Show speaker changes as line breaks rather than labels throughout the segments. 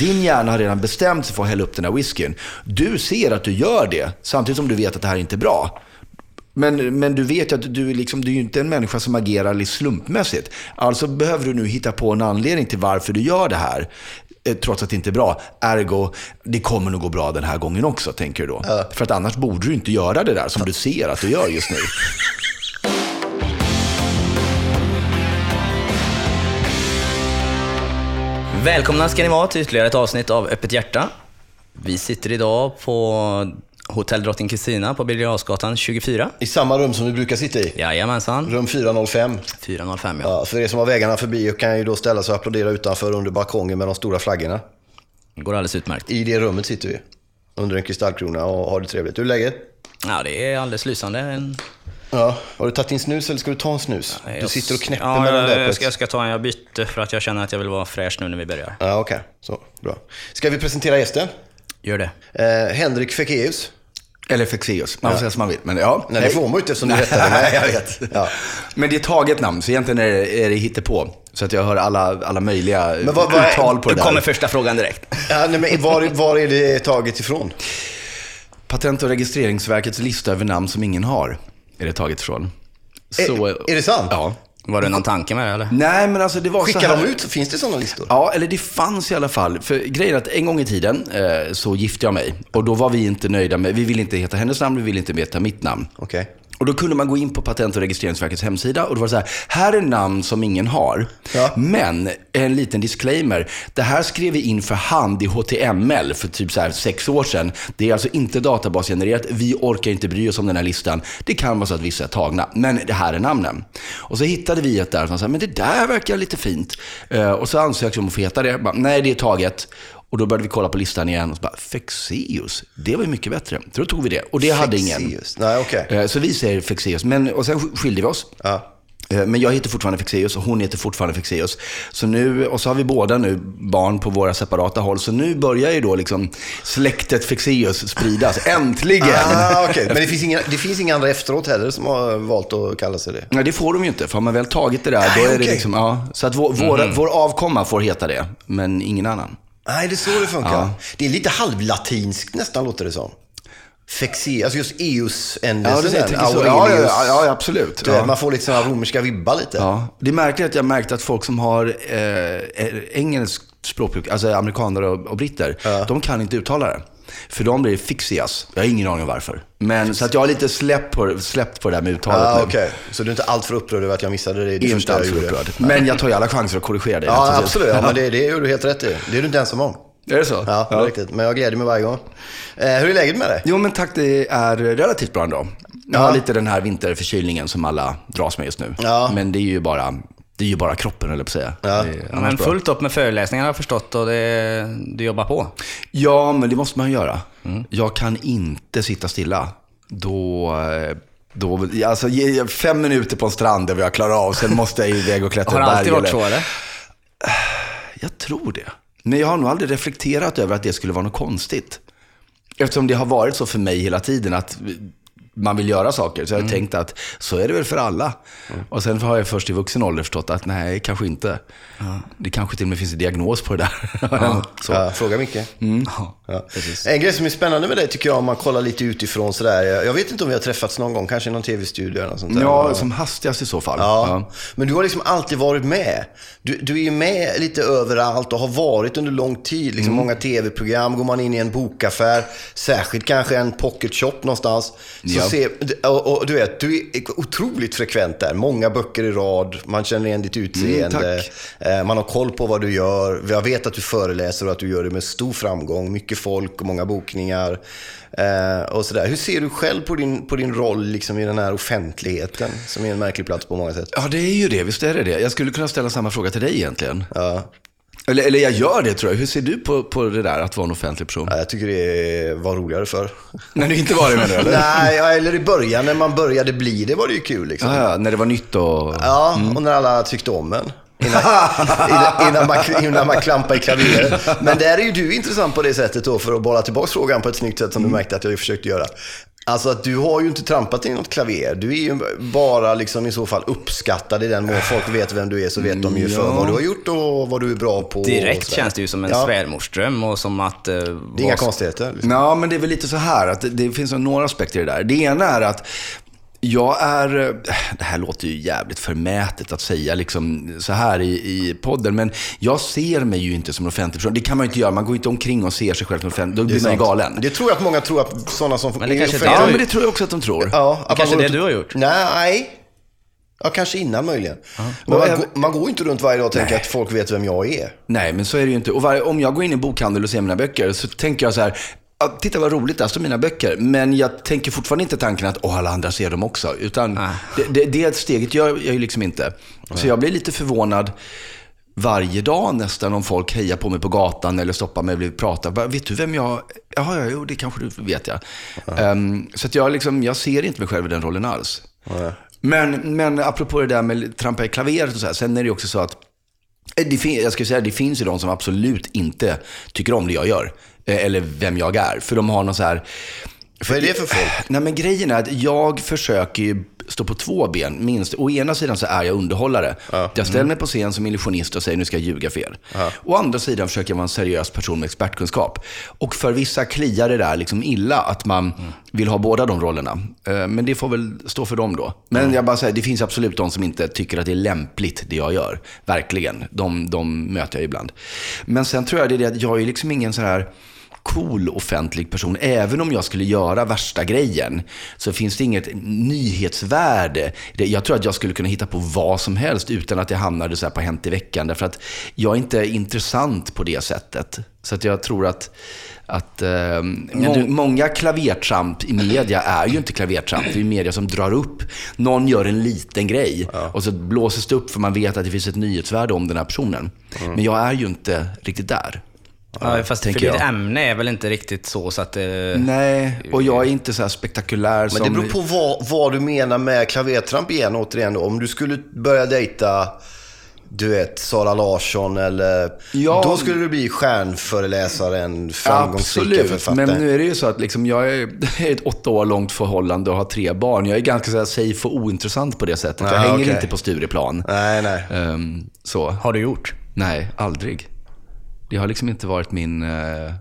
Din hjärna har redan bestämt sig för att hälla upp den här whiskyn. Du ser att du gör det, samtidigt som du vet att det här inte är bra. Men, men du vet ju att du, liksom, du är inte en människa som agerar slumpmässigt. Alltså behöver du nu hitta på en anledning till varför du gör det här. eh, Trots att det inte är bra. Ergo, det kommer nog gå bra den här gången också, tänker du då. För att annars borde du inte göra det där som du ser att du gör just nu.
Välkomna ska ni vara till ytterligare ett avsnitt av Öppet hjärta. Vi sitter idag på Hotell Drottning Kristina på Birger Jarlsgatan 24.
I samma rum som vi brukar sitta i.
Jajamensan.
Rum 405.
405 ja.
Ja, för er som har vägarna förbi kan ju då ställa sig och applådera utanför under balkongen med de stora flaggorna.
Det går alldeles utmärkt.
I det rummet sitter vi. Under en kristallkrona och har det trevligt. Hur är läget?
Ja, det är alldeles lysande. En...
Ja. Har du tagit din snus eller ska du ta en snus? Du sitter och knäpper
ja,
med den
jag,
där.
jag, ska, jag ska ta en. Jag bytte för att jag känner att jag vill vara fräsch nu när vi börjar.
Ja, okej. Så, bra. Ska vi presentera gästen?
Gör det.
Eh, Henrik Fekkeus.
Eller Fexeus, man får säga som man vill. Men ja,
Nej, det får man ju inte eftersom du rättade mig.
Nej, jag vet.
Ja.
Men det är taget namn, så egentligen är det, är det hittepå. Så att jag hör alla, alla möjliga
Men vad- vad är-
uttal på det
Nu
där.
kommer första frågan direkt.
Ja, nej, men var, var är det taget ifrån?
Patent och registreringsverkets lista över namn som ingen har, är det taget ifrån. Så,
är, är det sant?
Ja.
Var det någon tanke med det eller?
Nej, men alltså det var så
Skickar
här...
de ut? Finns det sådana listor?
Ja, eller det fanns i alla fall. För grejen är att en gång i tiden eh, så gifte jag mig. Och då var vi inte nöjda med, vi ville inte heta hennes namn, vi ville inte heta mitt namn.
Okej.
Och då kunde man gå in på Patent och registreringsverkets hemsida och då var det så här, här är namn som ingen har.
Ja.
Men, en liten disclaimer, det här skrev vi in för hand i HTML för typ så här sex år sedan. Det är alltså inte databasgenererat, vi orkar inte bry oss om den här listan. Det kan vara så att vissa är tagna, men det här är namnen. Och så hittade vi ett där som sa, men det där verkar lite fint. Eh, och så ansökte vi om att få heta det. Bara, Nej, det är taget. Och då började vi kolla på listan igen och så bara, Fexeus, det var ju mycket bättre. Så då tog vi det. Och det hade ingen.
Nej, okej.
Eh, Så vi säger Fexeus, men, och sen skilde vi oss.
Ja.
Eh, Men jag heter fortfarande Fexeus och hon heter fortfarande Fexeus. Så nu, och så har vi båda nu barn på våra separata håll. Så nu börjar ju då liksom släktet Fexeus spridas. Äntligen!
Ah, okej. Men det finns, inga, det finns inga andra efteråt heller som har valt att kalla sig det?
Nej, det får de ju inte. För har man väl tagit det där, då är det liksom, ja. Så att vår, vår, vår avkomma får heta det, men ingen annan.
Nej, det är så det funkar.
Ja.
Det är lite halvlatinskt nästan, låter det som. Fexi, alltså just eus
så. ja, ja, ja, ja, absolut.
Du. Man får lite sådana romerska vibbar lite.
Ja. Det är märkligt att jag märkte att folk som har eh, engelsk språkbruk, alltså amerikanare och, och britter, de kan inte uttala det. För dem blir det fixias. Jag har ingen aning om varför. Men, så att jag har lite släppt på, släppt på det där med uttalet
Ah,
nu.
okej. Så du är inte alltför upprörd över att jag missade det? det
Inte
gjorde.
upprörd. Men jag tar ju alla chanser att korrigera dig.
Ja, absolut. Ja, men det, det gör du helt rätt i. Det är du inte ensam om.
Är det så?
Ja, är riktigt. Men jag gläder mig varje gång. Eh, hur är läget med dig?
Jo, men tack. Det är relativt bra ändå. Jag
Ja.
har lite den här vinterförkylningen som alla dras med just nu.
Ja.
Men det är ju bara, det är ju bara kroppen, eller på att säga.
Ja.
Det
Men
bra.
fullt upp med föreläsningar har jag förstått och det, du jobbar på.
Ja, men det måste man göra. Jag kan inte sitta stilla. Då, då, alltså ge- fem minuter på en strand är vad jag klarar av. Sen måste jag iväg och klättra
Har det
berg
alltid varit
eller-
så eller?
Jag tror det. Men jag har nog aldrig reflekterat över att det skulle vara något konstigt. Eftersom det har varit så för mig hela tiden att man vill göra saker. Så jag har tänkt att så är det väl för alla. Och sen har jag först i vuxen ålder förstått att nej, kanske inte. Det kanske till och med finns en diagnos på det där. så.
Ja, fråga Micke. Ja. En grej som är spännande med dig tycker jag om man kollar lite utifrån sådär. Jag jag vet inte om vi har träffats någon gång, kanske i någon tv-studio eller något sånt där.
Ja, som hastigast i så fall.
Ja, men du har liksom alltid varit med. Du, du är ju med lite överallt och har varit under lång tid. Liksom
Mm.
Många tv-program, går man in i en bokaffär, särskilt kanske en pocket shop någonstans. Så Ser, och, och du vet, du är otroligt frekvent där. Många böcker i rad, man känner igen ditt utseende.
Mm, tack.
Eh, man har koll på vad du gör. Jag vet att du föreläser och att du gör det med stor framgång. Mycket folk och många bokningar. Eh, och sådär. Hur ser du själv på din, på din roll liksom, i den här offentligheten? Som är en märklig plats på många sätt.
Ja, det är ju det. Visst är det det. Jag skulle kunna ställa samma fråga till dig egentligen.
Ja.
Eller, eller jag gör det tror jag. Hur ser du på, på det där att vara en offentlig person?
Ja, jag tycker det var roligare för.
När du inte var det menar du, eller?
Nej, eller i början när man började bli det var det ju kul. Liksom.
Ja, ja, när det var nytt och...
Ja, och när alla tyckte om en. Innan, innan, innan, man, innan man klampar i klaveret. Men där är ju du intressant på det sättet då, för att bolla tillbaka frågan på ett snyggt sätt som du märkte att jag försökte göra. Alltså att du har ju inte trampat i något klaver. Du är ju bara liksom i så fall uppskattad i den mån folk vet vem du är så vet de ju för
Ja.
vad du har gjort och vad du är bra på.
Direkt känns det ju som en
Ja.
svärmorsdröm och som att... eh,
Det är inga konstigheter. Liksom.
Ja, men det är väl lite så här att det, det finns några aspekter i det där. Det ena är att jag är, det här låter ju jävligt förmätet att säga liksom så här i, i podden, men jag ser mig ju inte som en offentlig person. Det kan man ju inte göra, man går inte omkring och ser sig själv som offentlig, då blir man ju galen.
Det tror jag att många tror att sådana som...
Men det kanske
är
är
Ja, men det tror jag också att de tror.
Ja, att man
kanske
går
det du har gjort?
Nej. Ja, kanske innan möjligen. Men man, man går ju inte runt varje dag och tänker att folk vet vem jag är.
Nej, men så är det ju inte. Och varje, om jag går in i en bokhandel och ser mina böcker så tänker jag så här, "Ja, titta vad roligt, där står mina böcker. Men jag tänker fortfarande inte tanken att Åh, alla andra ser dem också. Utan
Nej.
det, det, det steget gör jag ju liksom inte. Så jag blir lite förvånad varje dag nästan om folk hejar på mig på gatan eller stoppar mig och vill prata. Vet du vem jag... Ja, ja, jo, det kanske du vet jag. Ehm, så att jag, liksom, jag ser inte mig själv i den rollen alls. Men, men apropå det där med trampa i klaveret och så här, sen är det också så att Eh, det, fin- jag ska säga, det finns ju de som absolut inte tycker om det jag gör. Eh, Eller vem jag är. För de har någon så här...
Vad är det för folk?
Nej, men grejen är att jag försöker ju stå på två ben, minst. Å ena sidan så är jag underhållare. Jag ställer mig på scen som illusionist och säger nu ska jag ljuga för er. Å andra sidan försöker jag vara en seriös person med expertkunskap. Och för vissa kliar det där liksom illa att man vill ha båda de rollerna. Eh, Men det får väl stå för dem då. Men jag bara säger, det finns absolut de som inte tycker att det är lämpligt det jag gör. Verkligen. De, de möter jag ibland. Men sen tror jag det är det att jag är liksom ingen så här cool offentlig person. Även om jag skulle göra värsta grejen så finns det inget nyhetsvärde. Jag tror att jag skulle kunna hitta på vad som helst utan att jag hamnade så här på Hänt i veckan. Därför att jag är inte intressant på det sättet. Så att jag tror att, att eh, må, många klavertramp i media är ju inte klavertramp. Det är media som drar upp. Någon gör en liten grej och så blåses det upp för man vet att det finns ett nyhetsvärde om den här personen. Men jag är ju inte riktigt där.
Ja, fast för
tänker
ditt
jag.
ämne är väl inte riktigt så, så att... eh,
Nej, och jag är inte så här spektakulär
Men
som...
det beror på vad, vad du menar med klavertramp igen, återigen då. Om du skulle börja dejta, du vet, Sara Larsson eller...
Ja.
Då skulle du bli stjärnföreläsare, en framgångsrika
Absolut,
författare.
men nu är det ju så att liksom jag är i ett åtta år långt förhållande och har tre barn. Jag är ganska så här, safe och ointressant på det sättet. jag
Ah,
hänger
okej.
inte på Stureplan.
Nej, nej.
Ehm, så.
Har du gjort?
Nej, aldrig. Det har liksom inte varit min, eh,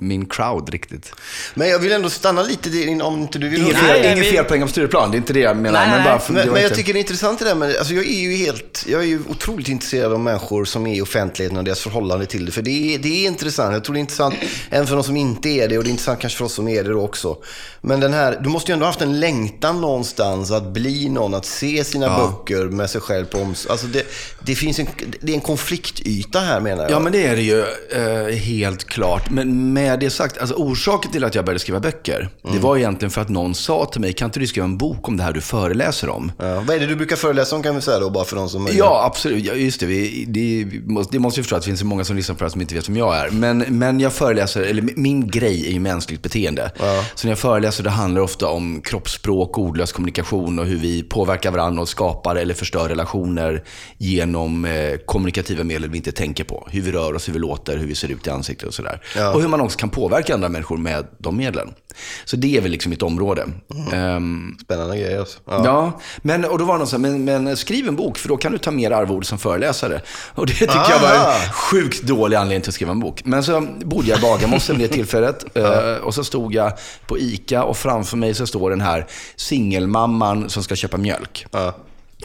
min crowd riktigt.
Men jag vill ändå stanna lite där, om inte du vill...
Inget
Nej,
fel, ingen
vill-
fel poäng om Stureplan, det är inte det jag menar.
Nej,
men
nej,
bara för,
Men, men jag
inte-
tycker det är intressant det där med, alltså jag är ju helt, jag är ju otroligt intresserad av människor som är i offentligheten och deras förhållande till det. För det är, det är intressant. Jag tror det är intressant även för de som inte är det och det är intressant kanske för oss som är det då också. Men den här, du måste ju ändå ha haft en längtan någonstans att bli någon, att se sina böcker med sig själv på oms... Alltså det, det finns en, det är en konfliktyta här menar jag.
Ja, men det är det ju eh, helt klart. Men med det sagt, alltså, orsaken till att jag började skriva böcker, det var egentligen för att någon sa till mig, kan inte du skriva en bok om det här du föreläser om?
Ja, vad är det du brukar föreläsa om kan vi säga då, bara för de som...
Ja, absolut. Ja, just det. Vi, det, vi måste, det måste ju förstå att det finns så många som lyssnar på det här som inte vet vem jag är. Men, men jag föreläser, eller min grej är ju mänskligt beteende. Så när jag föreläser, det handlar ofta om kroppsspråk, ordlös kommunikation och hur vi påverkar varandra och skapar eller förstör relationer genom eh, kommunikativa medel vi inte tänker på. Hur vi rör oss, hur vi låter, hur vi ser ut i ansiktet och sådär.
Ja.
Och hur man också kan påverka andra människor med de medlen. Så det är väl liksom mitt område. Ehm,
Spännande grejer alltså.
Ja, men, och då var det någon så här, men, men skriv en bok för då kan du ta mer arvode som föreläsare. Och det tycker jag var en sjukt dålig anledning till att skriva en bok. Men så bodde jag i Bagarmossen vid det tillfället eh, och så stod jag på ICA och framför mig så står den här singelmamman som ska köpa mjölk.
Ja.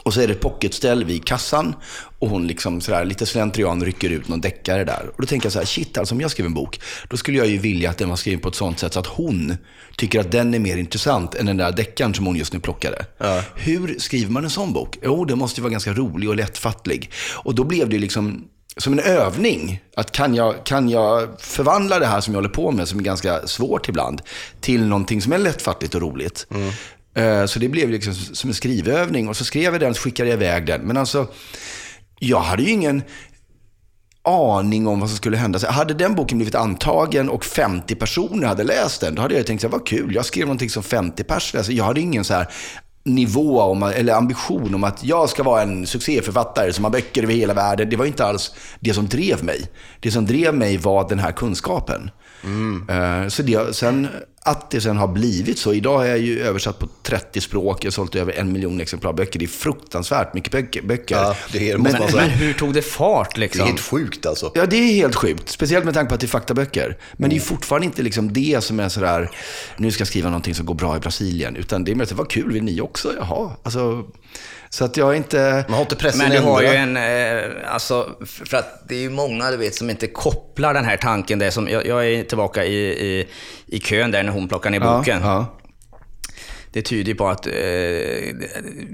Och så är det ett pocketställ vid kassan och hon liksom sådär, lite slentrian rycker ut någon deckare där. Och då tänker jag så här, shit alltså om jag skriver en bok, då skulle jag ju vilja att den var skriven på ett sånt sätt så att hon tycker att den är mer intressant än den där deckaren som hon just nu plockade. Hur skriver man en sån bok? Jo, den måste ju vara ganska rolig och lättfattlig. Och då blev det ju liksom som en övning. Att kan jag, kan jag förvandla det här som jag håller på med, som är ganska svårt ibland, till någonting som är lättfattligt och roligt. Eh, Eh, så det blev liksom som en skrivövning. Och så skrev jag den, så skickade jag iväg den. Men alltså, jag hade ju ingen aning om vad som skulle hända. Så hade den boken blivit antagen och 50 personer hade läst den, då hade jag tänkt så här, vad kul, jag skrev någonting som 50 pers läser. Jag hade ingen så här nivå om, eller ambition om att jag ska vara en succéförfattare som har böcker över hela världen. Det var inte alls det som drev mig. Det som drev mig var den här kunskapen. Eh, Så det, sen att det sen har blivit så. Idag är jag ju översatt på 30 språk. Jag har sålt över en miljon exemplar böcker. Det är fruktansvärt mycket böcker. böcker.
Ja, det är,
men,
man säga.
Men hur tog det fart
Det är
liksom?
helt sjukt alltså.
Ja, det är helt sjukt. Speciellt med tanke på att det är faktaböcker. Men det är fortfarande inte liksom det som är sådär, nu ska jag skriva någonting som går bra i Brasilien. Utan det är mer så, vad kul, vill ni också? Jaha. Alltså, så att jag är inte...
Man har inte pressen
Men du har ju
ändå.
en, eh, alltså, för att det är ju många du vet som inte kopplar den här tanken. Det som, jag, jag är tillbaka i, i, i kön där när hon plockar ner boken.
Ja,
Det tyder på att eh,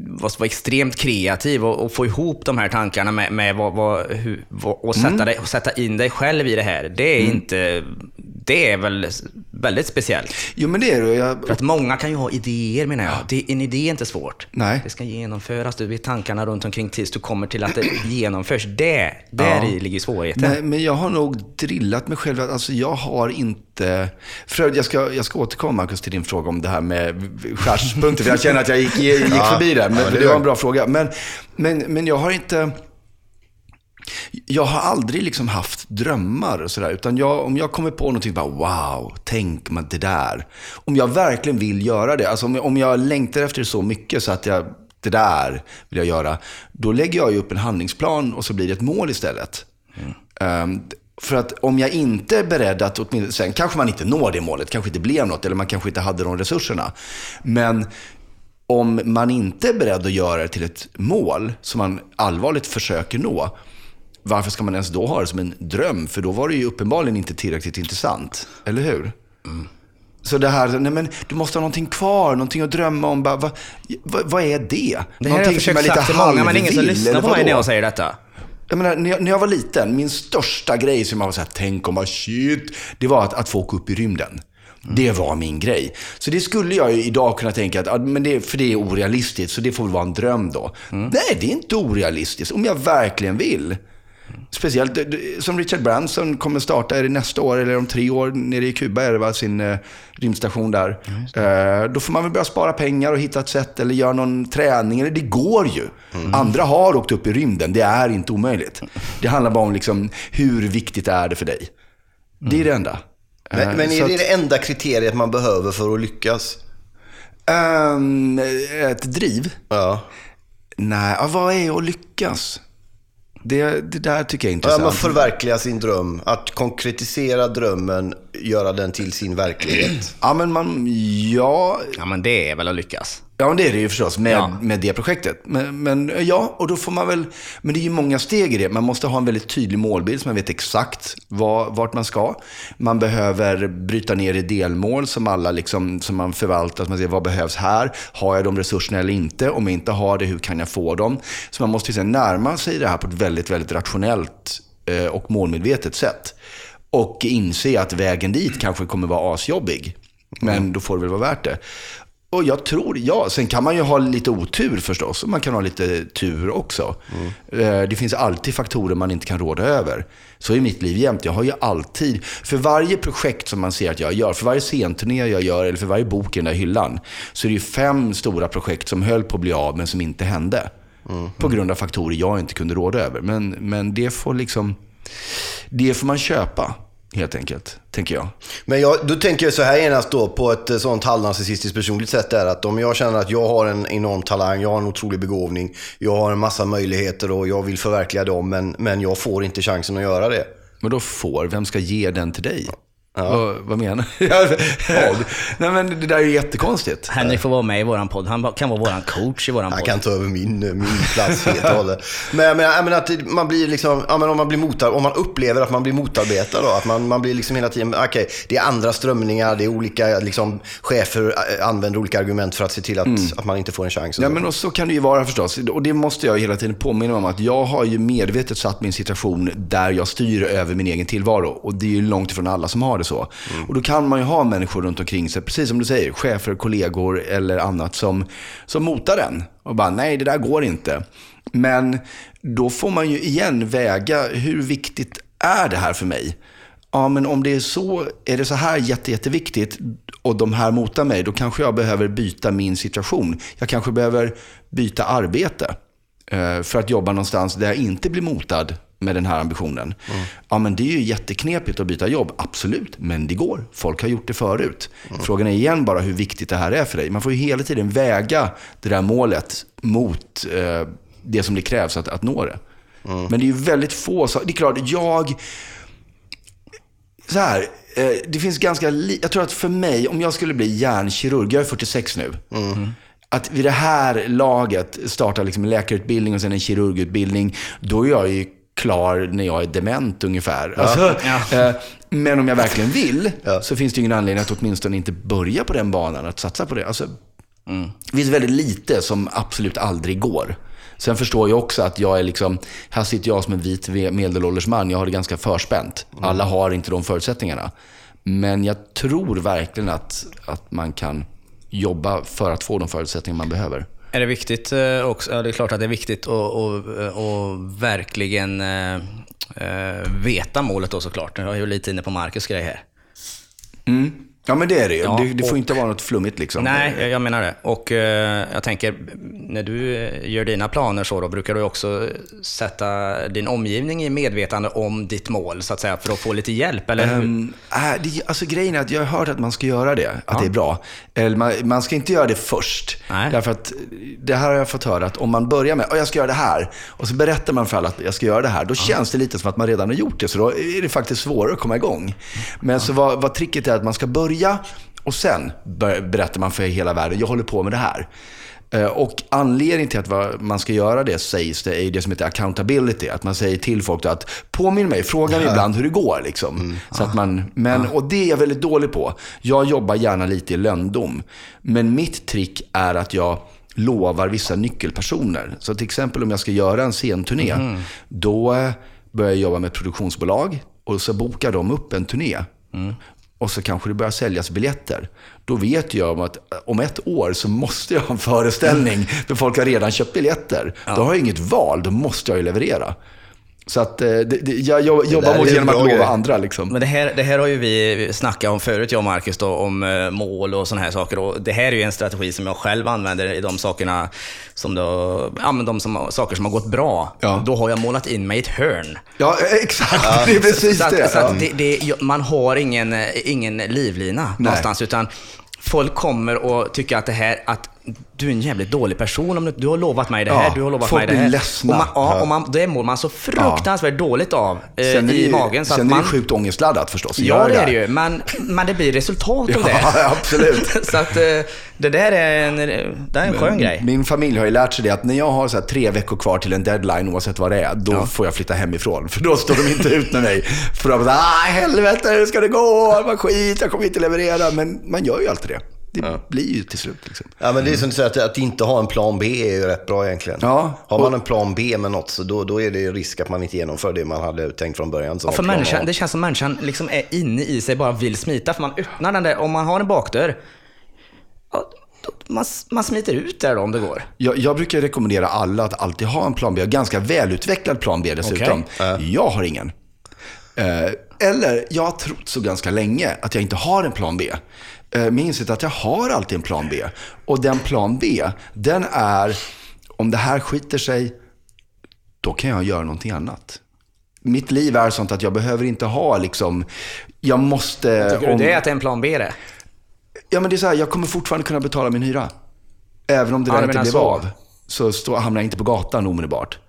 vara extremt kreativ och, och få ihop de här tankarna med, med vad, vad, hur, vad, och, sätta
Mm.
dig, och sätta in dig själv i det här. Det är inte... Det är väl väldigt speciellt.
Jo, men det är det. Jag,
För att många kan ju ha idéer menar jag. Det, en idé är inte svårt.
Nej.
Det ska genomföras, du vet tankarna runt omkring tills du kommer till att det genomförs. Det, där i ligger svårigheten.
Men, men jag har nog drillat mig själv. Alltså jag har inte... För jag ska, jag ska återkomma Marcus till din fråga om det här med skärspunkter. För jag känner att jag gick, gick förbi det. Men,
Ja, det
det var en bra fråga. Men, men, men jag har inte... Jag har aldrig liksom haft drömmar och sådär. Utan jag, om jag kommer på någonting, bara wow, tänk man det där. Om jag verkligen vill göra det. Alltså om jag, om jag längtar efter det så mycket så att jag, det där vill jag göra. Då lägger jag ju upp en handlingsplan och så blir det ett mål istället. Ehm, för att om jag inte är beredd att, åtminstone, sen kanske man inte når det målet, kanske inte blev något, eller man kanske inte hade de resurserna. Men om man inte är beredd att göra det till ett mål som man allvarligt försöker nå, varför ska man ens då ha det som en dröm? För då var det ju uppenbarligen inte tillräckligt intressant. Eller hur? Så det här, nej men du måste ha någonting kvar, någonting att drömma om. Bara, vad, vad, vad är det?
Det här har jag försökt sagt till många, men ingen som lyssnar på mig när jag säger detta.
Jag menar, när, jag, när jag var liten, min största grej som jag var såhär, tänk om, vad shit, det var att, att få åka upp i rymden. Det var min grej. Så det skulle jag ju idag kunna tänka att, ja, men det, för det är orealistiskt, så det får väl vara en dröm då. Nej, det är inte orealistiskt. Om jag verkligen vill. Speciellt som Richard Branson kommer starta, är det nästa år eller om tre år, nere i Kuba är det va, sin eh, rymdstation där. Eh, då får man väl börja spara pengar och hitta ett sätt eller göra någon träning. Eller det går ju. Andra har åkt upp i rymden, det är inte omöjligt. Det handlar bara om liksom, hur viktigt är det för dig. Det är det enda.
Men,
Eh,
men är det
att,
det enda kriteriet man behöver för att lyckas?
ehm, ett driv?
Ja.
Nej, vad är att lyckas? Det, det där tycker jag är
Ja,
intressant.
man förverkliga sin dröm. Att konkretisera drömmen, göra den till sin verklighet.
Ja, men man, ja,
Ja, men det är väl att lyckas.
Ja, men det är det ju förstås med,
Ja.
med det projektet. Men, men ja, och då får man väl... Men det är ju många steg i det. Man måste ha en väldigt tydlig målbild så man vet exakt var, vart man ska. Man behöver bryta ner i delmål som alla liksom, som man förvaltar. Så man ser vad behövs här? Har jag de resurserna eller inte? Om jag inte har det, hur kan jag få dem? Så man måste ju sen närma sig det här på ett väldigt, väldigt rationellt eh, och målmedvetet sätt. Och inse att vägen dit kanske kommer vara asjobbig. Men då får det väl vara värt det. Och jag tror, ja, sen kan man ju ha lite otur förstås. Och man kan ha lite tur också. Eh, Det finns alltid faktorer man inte kan råda över. Så är mitt liv jämt. Jag har ju alltid, för varje projekt som man ser att jag gör, för varje scenturné jag gör, eller för varje bok i den där hyllan, så är det ju fem stora projekt som höll på att bli av, men som inte hände. På grund av faktorer jag inte kunde råda över. Men, men det får liksom, det får man köpa, helt enkelt, tänker jag.
Men jag, då tänker jag så här genast då på ett eh, sånt halvnarcissistiskt personligt sätt är att om jag känner att jag har en enorm talang, jag har en otrolig begåvning, jag har en massa möjligheter och jag vill förverkliga dem men, men jag får inte chansen att göra det.
Men då får, vem ska ge den till dig? Vad, vad menar du? Ja, Nej men det där är ju jättekonstigt.
Henrik får vara med i våran podd. Han kan vara våran coach i våran
Han
podd.
kan ta över min, min plats helt och hållet. Men jag menar, jag menar att man blir liksom, ja, men om man blir motar, om man upplever att man blir motarbetad då, att man, man blir liksom hela tiden, okej, det är andra strömningar, det är olika, liksom, chefer äh, använder olika argument för att se till att, att man inte får en chans. och
Ja, men och så kan det ju vara förstås. Och det måste jag hela tiden påminna om att jag har ju medvetet satt en situation där jag styr över min egen tillvaro. Och det är ju långt ifrån alla som har det så. Och då kan man ju ha människor runt omkring sig, precis som du säger, chefer, kollegor eller annat som, som motar en. Och bara, nej det där går inte. Men då får man ju igen väga, hur viktigt är det här för mig? Ja, men om det är så, är det så här jätte, jätteviktigt och de här motar mig, då kanske jag behöver byta min situation. Jag kanske behöver byta arbete eh, för att jobba någonstans där jag inte blir motad med den här ambitionen. Ja, men det är ju jätteknepigt att byta jobb, absolut. Men det går. Folk har gjort det förut. Frågan är igen bara hur viktigt det här är för dig. Man får ju hela tiden väga det där målet mot eh, det som det krävs att, att nå det. Men det är ju väldigt få saker. Det är klart, jag så här, eh, det finns ganska li- Jag tror att för mig, om jag skulle bli hjärnkirurg, jag är 46 nu. Att vid det här laget starta liksom en läkarutbildning och sen en kirurgutbildning, då är jag ju klar när jag är dement ungefär. Alltså, eh, men om jag verkligen vill, så finns det ingen anledning att åtminstone inte börja på den banan, att satsa på det. Alltså, det finns väldigt lite som absolut aldrig går. Sen förstår jag också att jag är liksom, här sitter jag som en vit medelålders man, jag har det ganska förspänt. Alla har inte de förutsättningarna. Men jag tror verkligen att, att man kan jobba för att få de förutsättningar man behöver.
Är det viktigt eh, också? Ja, det är klart att det är viktigt att, eh, verkligen eh, veta målet då såklart. Jag är ju lite inne på Marcus grej här. Mm.
Ja men det är det ju.
Ja,
det, det får
och-
inte vara något flummigt liksom.
Nej, jag- jag menar det. Och eh, jag tänker, när du eh, gör dina planer så då, brukar du också sätta din omgivning i medvetande om ditt mål, så att säga, för att få lite hjälp? Eller?
Um, äh, det, alltså grejen är att jag har hört att man ska göra det, att det är bra. Eller man, man ska inte göra det först.
Nej.
Därför att det här har jag fått höra, att om man börjar med, att jag ska göra det här, och så berättar man för alla att jag ska göra det här, då känns det lite som att man redan har gjort det, så då är det faktiskt svårare att komma igång. Men så vad, vad tricket är att man ska börja, och sen berättar man för hela världen, jag håller på med det här. Eh, Och anledningen till att man ska göra det sägs det är det som heter accountability. Att man säger till folk att påminn mig, fråga mig ibland hur det går. Liksom. Så att man, men, Och det är jag väldigt dålig på. Jag jobbar gärna lite i lönndom. Men mitt trick är att jag lovar vissa nyckelpersoner. Så till exempel om jag ska göra en scenturné, då eh, börjar jag jobba med ett produktionsbolag och så bokar de upp en turné. Och så kanske det börjar säljas biljetter. Då vet jag om att om ett år så måste jag ha en föreställning. För folk har redan köpt biljetter. Då har jag inget val, då måste jag ju leverera. Så att eh, det, det, jag, jobbar mot
en
genom att lova andra. Liksom.
Men det här, det här har ju vi snackat om förut, jag och Marcus, då, om eh, mål och sådana här saker. Och det här är ju en strategi som jag själv använder i de sakerna som då, ja, men de som, saker som har gått bra.
Ja.
Då har jag målat in mig i ett hörn.
Ja, exakt. Det är precis
så
det.
Så att
Ja.
det, man har ingen, eh, ingen livlina någonstans, utan folk kommer och tycker att det här, att du är en jävligt dålig person om du, du har lovat mig det här,
Ja,
du har lovat mig det här.
ledsna.
Och man, ja, och man, det mår man så fruktansvärt dåligt av eh,
Sen är
i
ju,
magen. Så
sen
att
är
man,
det sjukt ångestladdat förstås.
Ja, det är det ju. Men, men det blir resultat av det.
Ja, absolut.
så att eh, det där är en, det är en skön grej.
Min familj har ju lärt sig det att när jag har så tre veckor kvar till en deadline, oavsett vad det är, då
Ja.
får jag flytta hemifrån. För då står de inte ut med mig. För de bara, ah, helvete, hur ska det gå? Vad skit, jag kommer inte leverera. Men man gör ju alltid det. Det blir ju till slut. Liksom.
Ja, men det är som du säger, att, att inte ha en plan B är ju rätt bra egentligen.
Ja,
Har man en plan B med något, så då, då är det ju risk att man inte genomför det man hade tänkt från början.
Ja, för människan, det känns som människan liksom är inne i sig bara vill smita. För man öppnar den där, om man har en bakdörr, ja, då, man, man smiter ut där då om det går.
Jag, jag brukar rekommendera alla att alltid ha en plan B. Ganska välutvecklad plan B dessutom. Jag har ingen. Eh, eller, jag har trott så ganska länge att jag inte har en plan B. Eh, har insett att jag har alltid en plan B. Och den plan B, den är, om det här skiter sig, då kan jag göra någonting annat. Mitt liv är sånt att jag behöver inte ha liksom, jag måste...
Tycker du det är att det är en plan B det?
Ja, men det är så här, jag kommer fortfarande kunna betala min hyra. Även om det
Ja,
där inte blev
så.
av. Så stå, hamnar jag inte på gatan omedelbart.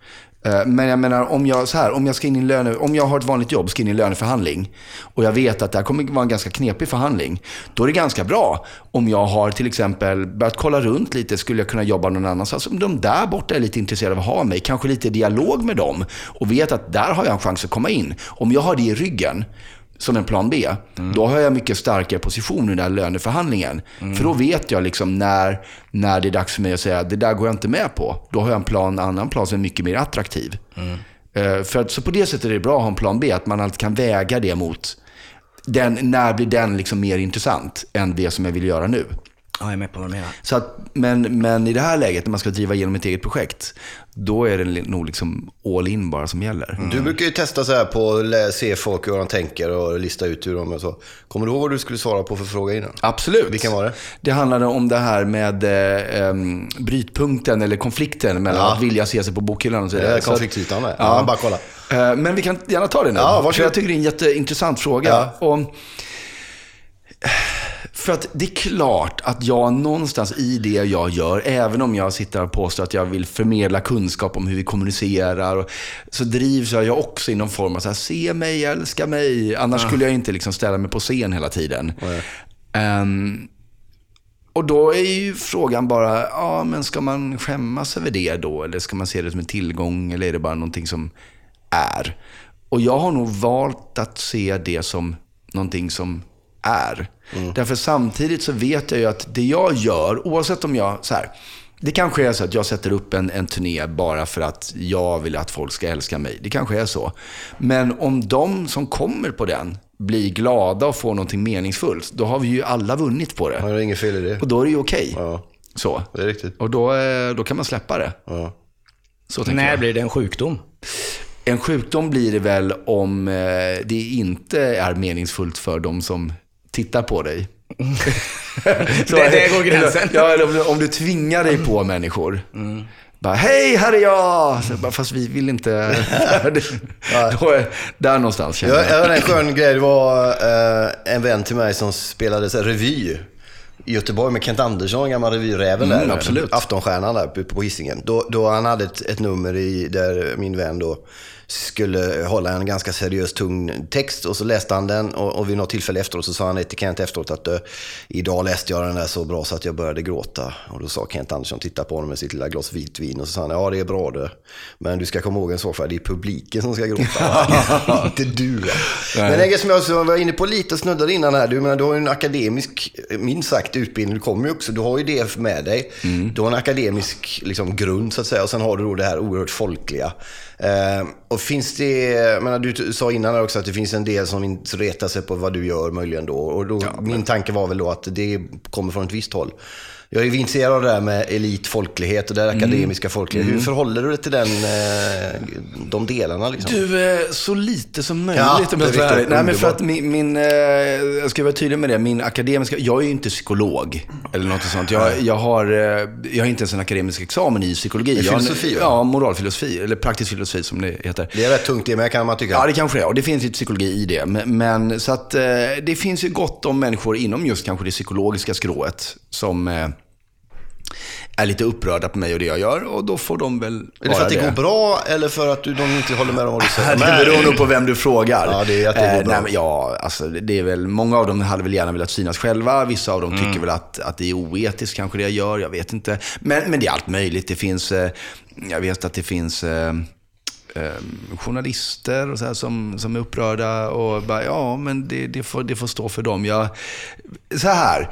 Eh, men jag menar, om jag, så här, om jag ska in i en löne, om jag har ett vanligt jobb, ska in i en löneförhandling och jag vet att det här kommer vara en ganska knepig förhandling. Då är det ganska bra om jag har till exempel börjat kolla runt lite, skulle jag kunna jobba någon annanstans? Alltså, om de där borta är lite intresserade av att ha mig, kanske lite dialog med dem och vet att där har jag en chans att komma in. Om jag har det i ryggen, som en plan B, då har jag mycket starkare position i den här löneförhandlingen. För då vet jag liksom när, när det är dags för mig att säga det där går jag inte med på. Då har jag en plan, annan plan som är mycket mer attraktiv. Eh, för att, så på det sättet är det bra att ha en plan B, att man alltid kan väga det mot den, när blir den liksom mer intressant än det som jag vill göra nu.
Ja, jag är med på vad du menar.
Så att, men, men i det här läget, när man ska driva igenom ett eget projekt, då är det nog liksom all in bara som gäller.
Du brukar ju testa så här på att se folk hur de tänker och lista ut hur de är så. Kommer du ihåg vad du skulle svara på för fråga innan?
Absolut.
Vilken var det?
Det handlade om det här med eh, brytpunkten eller konflikten mellan
Ja.
att vilja se sig på bokhyllan och så vidare.
konfliktytan där.
Ja.
Ja, bara kolla.
Eh, Men vi kan gärna ta det nu.
Ja, varsågod.
jag tycker det är en jätteintressant fråga.
Ja.
Och, för att det är klart att jag någonstans i det jag gör, även om jag sitter och påstår att jag vill förmedla kunskap om hur vi kommunicerar, och, så drivs jag också i någon form av så här, se mig, älska mig. Annars skulle jag inte liksom ställa mig på scen hela tiden. Ehm, och då är ju frågan bara, ja men ska man skämmas över det då? Eller ska man se det som en tillgång? Eller är det bara någonting som är? Och jag har nog valt att se det som någonting som är. Därför samtidigt så vet jag ju att det jag gör, oavsett om jag, så här, det kanske är så att jag sätter upp en, en turné bara för att jag vill att folk ska älska mig. Det kanske är så. Men om de som kommer på den blir glada och får någonting meningsfullt, då har vi ju alla vunnit på det.
Ja, det är inget fel i det.
Och då är det ju okej.
Ja,
Så.
det är riktigt.
Och då, eh, då kan man släppa det.
Ja.
Så
När
jag.
blir det en sjukdom?
En sjukdom blir det väl om eh, det inte är meningsfullt för de som tittar på dig. Så-
Det- det går gränsen.
Ja, eller om, du- om du tvingar dig på människor. Bara, hej, här är jag! Så, bara, fast vi vill inte... Då är, där någonstans känner
Jag,
jag.
hade en skön grej. Det var eh, en vän till mig som spelade så här, revy i Göteborg med Kent Andersson, gammal revyräven
Mm,
där.
absolut.
Aftonstjärnan där uppe på Hisingen. Då, då han hade ett, ett nummer i, där min vän då skulle hålla en ganska seriös tung text och så läste han den och, och vid något tillfälle efteråt så sa han till Kent efteråt att eh, idag läste jag den där så bra så att jag började gråta. Och då sa Kent Andersson, titta på honom med sitt lilla glas vitvin och så sa han, ja det är bra det. Men du ska komma ihåg en sak, för det är publiken som ska gråta. Inte du. Men det är som jag var inne på lite och snuddade innan här, du, menar, du har ju en akademisk, minst sagt, utbildning. Du kommer ju också, du har ju det med dig. Du har en akademisk liksom, grund så att säga och sen har du då det här oerhört folkliga. Eh, och finns det, menar, du sa innan också att det finns en del som inte retar sig på vad du gör möjligen då. Och då, min tanke var väl då att det kommer från ett visst håll. Jag är intresserad av det där med elit, folklighet och det där akademiska folklighet. Hur förhåller du dig till den, eh, de delarna? Liksom?
Du, eh, så lite som möjligt
Ja,
om jag ska vara Nej, men för att min, min eh, jag ska vara tydlig med det, min akademiska, jag är ju inte psykolog eller något sånt. Jag, jag, har, jag har inte ens en akademisk examen i psykologi. Jag en-
filosofi, va?
Ja, moralfilosofi, eller praktisk filosofi som det heter.
Det är rätt tungt det med kan man tycka.
Ja, det kanske är. Och det finns lite psykologi i det. Men, men så att det finns ju gott om människor inom just kanske det psykologiska skrået som är lite upprörda på mig och det jag gör. Och då får de väl
Är det för att det går bra eller för att du, de inte håller med om vad du säger?
Det beror nog på vem du frågar.
Ja, det är att det går bra.
nej, men ja, alltså, det är väl, många av dem hade väl gärna velat synas själva. Vissa av dem
Mm.
tycker väl att, att det är oetiskt kanske det jag gör. Jag vet inte. Men, men det är allt möjligt. Det finns, eh, jag vet att det finns eh, eh, journalister och så här som, som är upprörda och bara, ja, men det, det, får, det får stå för dem. Jag, så här,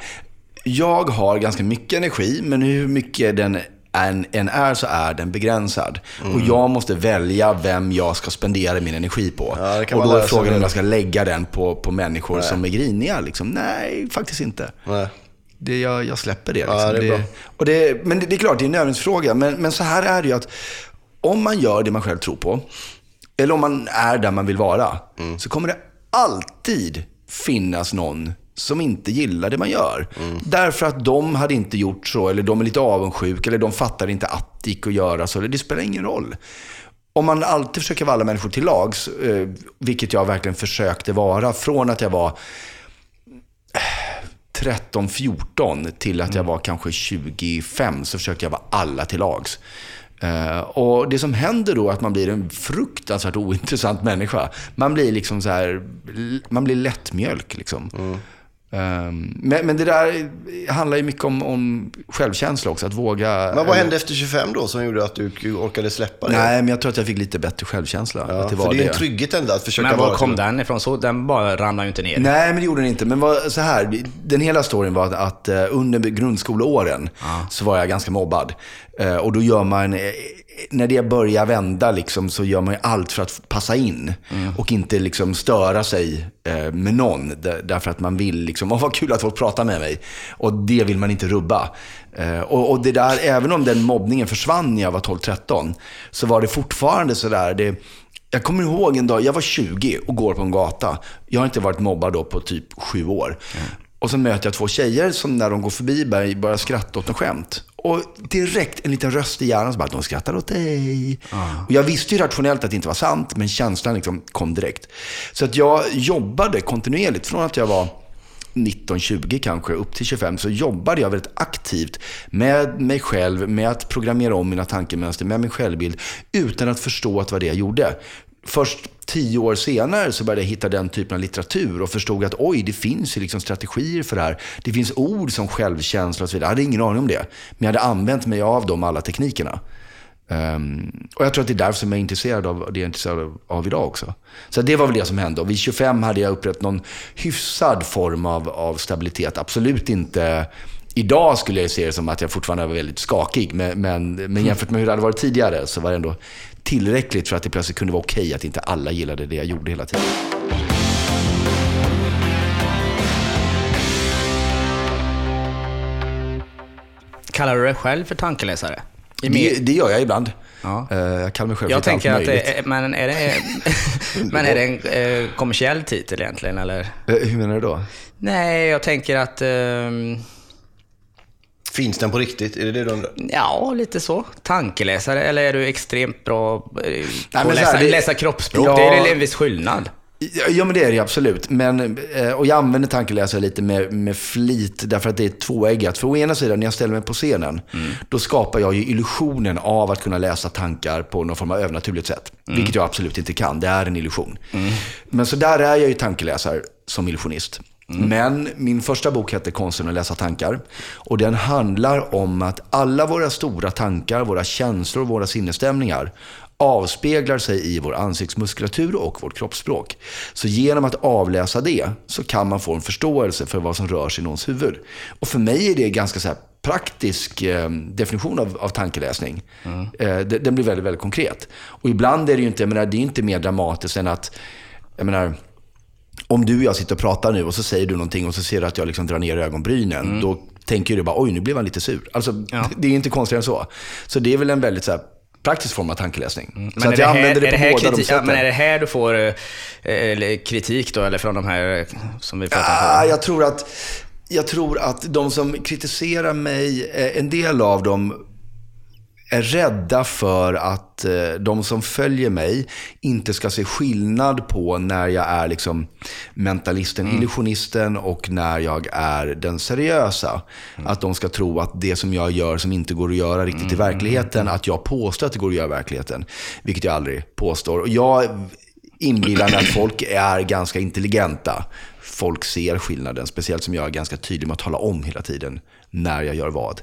jag har ganska mycket energi, men hur mycket den än, än är så är den begränsad.
Mm.
Och jag måste välja vem jag ska spendera min energi på.
Ja, det
och då är frågan om jag ska lägga den på, på människor som är griniga. Liksom. Nej, faktiskt inte.
Nej.
Det, jag, jag släpper det.
Ja,
Liksom.
det är bra.
och det, men det, det är klart, det är en övningsfråga. Men, men så här är det ju att om man gör det man själv tror på, eller om man är där man vill vara,
Mm.
så kommer det alltid finnas någon som inte gillar det man gör.
Mm.
Därför att de hade inte gjort så, eller de är lite avundsjuka, eller de fattar inte att det gick att göra så. Det spelar ingen roll. Om man alltid försöker vara alla människor till lags, eh, vilket jag verkligen försökte vara, från att jag var 13, 14 till att jag var kanske 25 så försökte jag vara alla till lags. Eh, och det som händer då är att man blir en fruktansvärt ointressant människa. Man blir liksom så här, man blir lättmjölk liksom. Um, men, men det där handlar ju mycket om, om självkänsla också, att våga...
Men vad hände efter 25 då som gjorde att du orkade släppa det?
Nej, men jag tror att jag fick lite bättre självkänsla.
ja,
att det
för
var
det är
det.
en trygghet ändå att försöka
Men var kom
till-
den ifrån? Så den bara ramlar ju inte ner.
Nej, men det gjorde den inte. Men vad, så här, den hela storyn var att, att eh, under grundskoleåren så var jag ganska mobbad. Eh, och då gör man, eh, när det börjar vända liksom, så gör man ju allt för att passa in. Och inte liksom störa sig med någon. Där, därför att man vill liksom, åh vad kul att folk pratar med mig. Och det vill man inte rubba. Eh, och, och det där, även om den mobbningen försvann när jag var 12-13, så var det fortfarande sådär, det, jag kommer ihåg en dag, jag var 20 och går på en gata. Jag har inte varit mobbad då på typ sju år. Och så möter jag två tjejer som när de går förbi mig börjar skratta åt något skämt. Och direkt en liten röst i hjärnan som bara, de skrattar åt dig. Och jag visste ju rationellt att det inte var sant, men känslan liksom kom direkt. Så att jag jobbade kontinuerligt från att jag var 19-20 kanske, upp till 25, så jobbade jag väldigt aktivt med mig själv, med att programmera om mina tankemönster, med min självbild, utan att förstå att det var det jag gjorde. Först tio år senare så började jag hitta den typen av litteratur och förstod att oj, det finns ju liksom strategier för det här. Det finns ord som självkänsla och så vidare. Jag hade ingen aning om det. Men jag hade använt mig av de alla teknikerna. Um, och jag tror att det är därför som jag är intresserad av det jag är intresserad av, idag också. Så det var väl det som hände. Och vid 25 hade jag upprättat någon hyfsad form av, av stabilitet. Absolut inte... Idag skulle jag se det som att jag fortfarande var väldigt skakig. Men, men, men jämfört med hur det hade varit tidigare så var det ändå tillräckligt för att det plötsligt kunde vara okej okay att inte alla gillade det jag gjorde hela tiden.
Kallar du dig själv för tankeläsare?
Det, det gör jag ibland. Ja. Eh, jag kallar mig själv
jag
för
tänker
allt
att
möjligt.
det, men är det, men är det en eh, kommersiell titel egentligen, eller?
Eh, Hur menar du då?
Nej, jag tänker att... ehm,
Finns den på riktigt? Är det det du undrar?
Ja, lite så. Tankeläsare, eller är du extremt bra eh, på att
här,
läsa,
det-
läsa kroppsspråk?
Ja.
Det är en viss skillnad?
Ja, men det är det absolut. Men, eh, och jag använder tankeläsare lite med, med flit, därför att det är tvåeggat. För å ena sidan, när jag ställer mig på scenen, då skapar jag ju illusionen av att kunna läsa tankar på någon form av övernaturligt sätt. Vilket jag absolut inte kan. Det är en illusion. Men så där är jag ju tankeläsare som illusionist. Men min första bok hette Konsten att läsa tankar. Och den handlar om att alla våra stora tankar, våra känslor, våra sinnesstämningar avspeglar sig i vår ansiktsmuskulatur och vårt kroppsspråk. Så genom att avläsa det så kan man få en förståelse för vad som rör sig i någons huvud. Och för mig är det ganska så här praktisk eh, definition av, av tankeläsning. Eh, det- den blir väldigt, väldigt konkret. Och ibland är det ju inte, jag menar, det är inte mer dramatiskt än att, jag menar, om du och jag sitter och pratar nu och så säger du någonting och så ser du att jag liksom drar ner ögonbrynen. Då tänker du bara, oj nu blev han lite sur. Alltså,
Ja.
det är inte konstigare än så. Så det är väl en väldigt så här, praktisk form av tankeläsning.
Men
så att
det
jag
här-
använder det på
här
båda de
kritik, ja,
sätten.
Men är det här du får eh, kritik då, eller från de här eh, som vi pratar
Ah,
om?
jag, tror att, jag tror att de som kritiserar mig, eh, en del av dem är rädda för att eh, de som följer mig inte ska se skillnad på när jag är liksom mentalisten, illusionisten och när jag är den seriösa. Att de ska tro att det som jag gör som inte går att göra riktigt i verkligheten, att jag påstår att det går att göra i verkligheten. Vilket jag aldrig påstår. Och jag inbillar mig att folk är ganska intelligenta. Folk ser skillnaden, speciellt som jag är ganska tydlig med att tala om hela tiden när jag gör vad.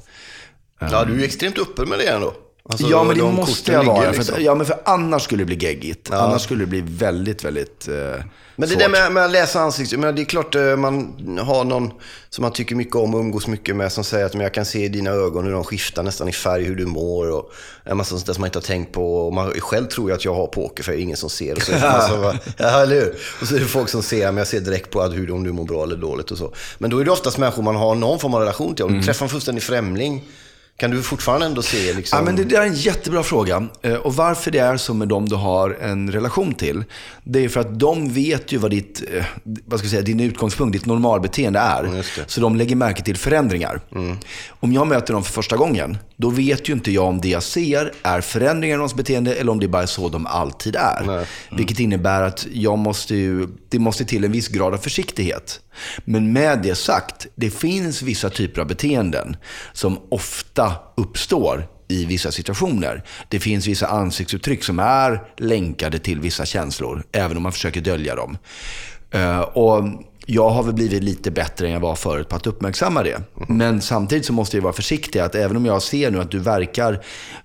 Ja, du är ju extremt öppen med det ändå. Alltså,
ja, men det
de
måste jag vara.
liksom.
För, ja, men för annars skulle det bli geggigt. Annars skulle det bli väldigt, väldigt eh,
Men det
svårt.
där med, med att läsa ansikten, men det är klart eh, man har någon som man tycker mycket om och umgås mycket med som säger att men jag kan se i dina ögon hur de skiftar nästan i färg, hur du mår och en massa sånt där som man inte har tänkt på. Och man själv tror ju att jag har poker för det är ingen som ser. Och så massa, bara, ja, eller hur? Och så är det folk som ser, men jag ser direkt på att hur, om du mår bra eller dåligt och så. Men då är det oftast människor man har någon form av relation till. Om
Mm.
du träffar en fullständig främling, kan du fortfarande ändå se liksom...
Ja, men det där är en jättebra fråga. Eh, Och varför det är så med dem du har en relation till, det är för att de vet ju vad ditt, eh, vad ska jag säga, din utgångspunkt, ditt normalbeteende är.
det.
Så de lägger märke till förändringar. Om jag möter dem för första gången, då vet ju inte jag om det jag ser är förändringar i någons beteende eller om det bara är så de alltid är.
Nej.
Vilket innebär att jag måste ju, det måste till en viss grad av försiktighet. Men med det sagt, det finns vissa typer av beteenden som ofta uppstår i vissa situationer. Det finns vissa ansiktsuttryck som är länkade till vissa känslor, även om man försöker dölja dem. Eh, Och jag har väl blivit lite bättre än jag var förut på att uppmärksamma det. Men samtidigt så måste jag vara försiktig. att Även om jag ser nu att du verkar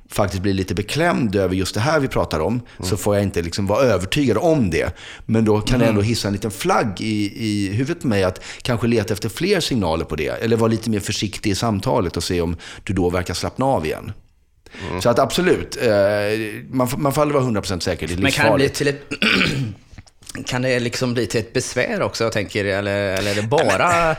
faktiskt bli lite beklämd över just det här vi pratar om, så får jag inte liksom vara övertygad om det. Men då kan det ändå hissa en liten flagg i, i huvudet på mig att kanske leta efter fler signaler på det. Eller vara lite mer försiktig i samtalet och se om du då verkar slappna av igen. Så att absolut, eh, man, man får aldrig vara 100% säker. Det är
Men kan det bli
livsfarligt.
till ett... kan det liksom bli till ett besvär också, jag tänker, eller, eller är det bara...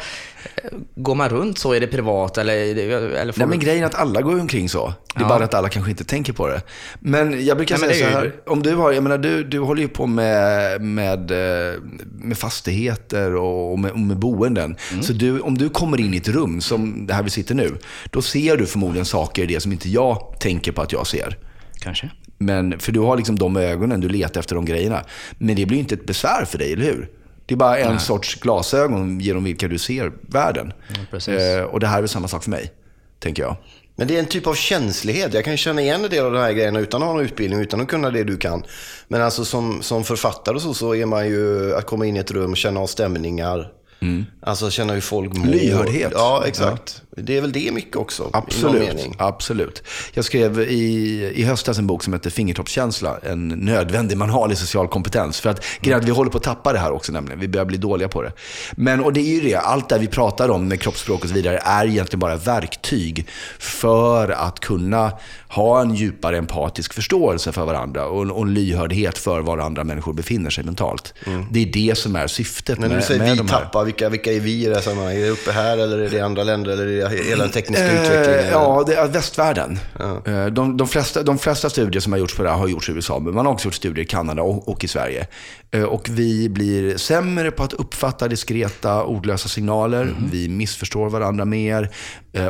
Går man runt så? Är det privat eller? eller
Nej, men grejen är att alla går omkring så. Det är ja. bara att alla kanske inte tänker på det. Men jag brukar Nej, säga så här, ju... om du har, jag menar du, du håller ju på med, med, eh, med fastigheter och med, och med boenden. Mm. Så du, om du kommer in i ett rum som det här vi sitter nu, då ser du förmodligen saker i det som inte jag tänker på att jag ser.
Kanske.
Men, för du har liksom de ögonen, du letar efter de grejerna. Men det blir ju inte ett besvär för dig, eller hur? Det är bara en Nej. sorts glasögon genom vilka du ser världen. Ja, eh, och det här är väl samma sak för mig, tänker jag.
Men det är en typ av känslighet. Jag kan känna igen en del av de här grejerna utan att ha någon utbildning, utan att kunna det du kan. Men alltså som, som författare och så, så är man ju att komma in i ett rum och känna av stämningar. Mm. Alltså känna hur folk mår.
Lyhördhet.
Ja, exakt. Ja. Det är väl det mycket också.
Absolut. absolut. Jag skrev i, i höstas en bok som heter Fingertoppskänsla. En nödvändig manual i social kompetens. För att mm. vi håller på att tappa det här också nämligen. Vi börjar bli dåliga på det. Men, och det är ju det, allt det vi pratar om med kroppsspråk och så vidare är egentligen bara verktyg för att kunna ha en djupare empatisk förståelse för varandra och, och en lyhördhet för var andra människor befinner sig mentalt. Mm. Det är det som är syftet
med Men du säger vi tappar, vilka, vilka är vi i det här sammanhanget? Är det uppe här eller är det andra länder? Eller är det hela den tekniska eh, utvecklingen?
Ja, det är västvärlden. Ja. Eh, de, de, flesta, de flesta studier som har gjorts på det här har gjorts i USA, men man har också gjort studier i Kanada och, och i Sverige. Eh, och vi blir sämre på att uppfatta diskreta, ordlösa signaler. Mm. Vi missförstår varandra mer.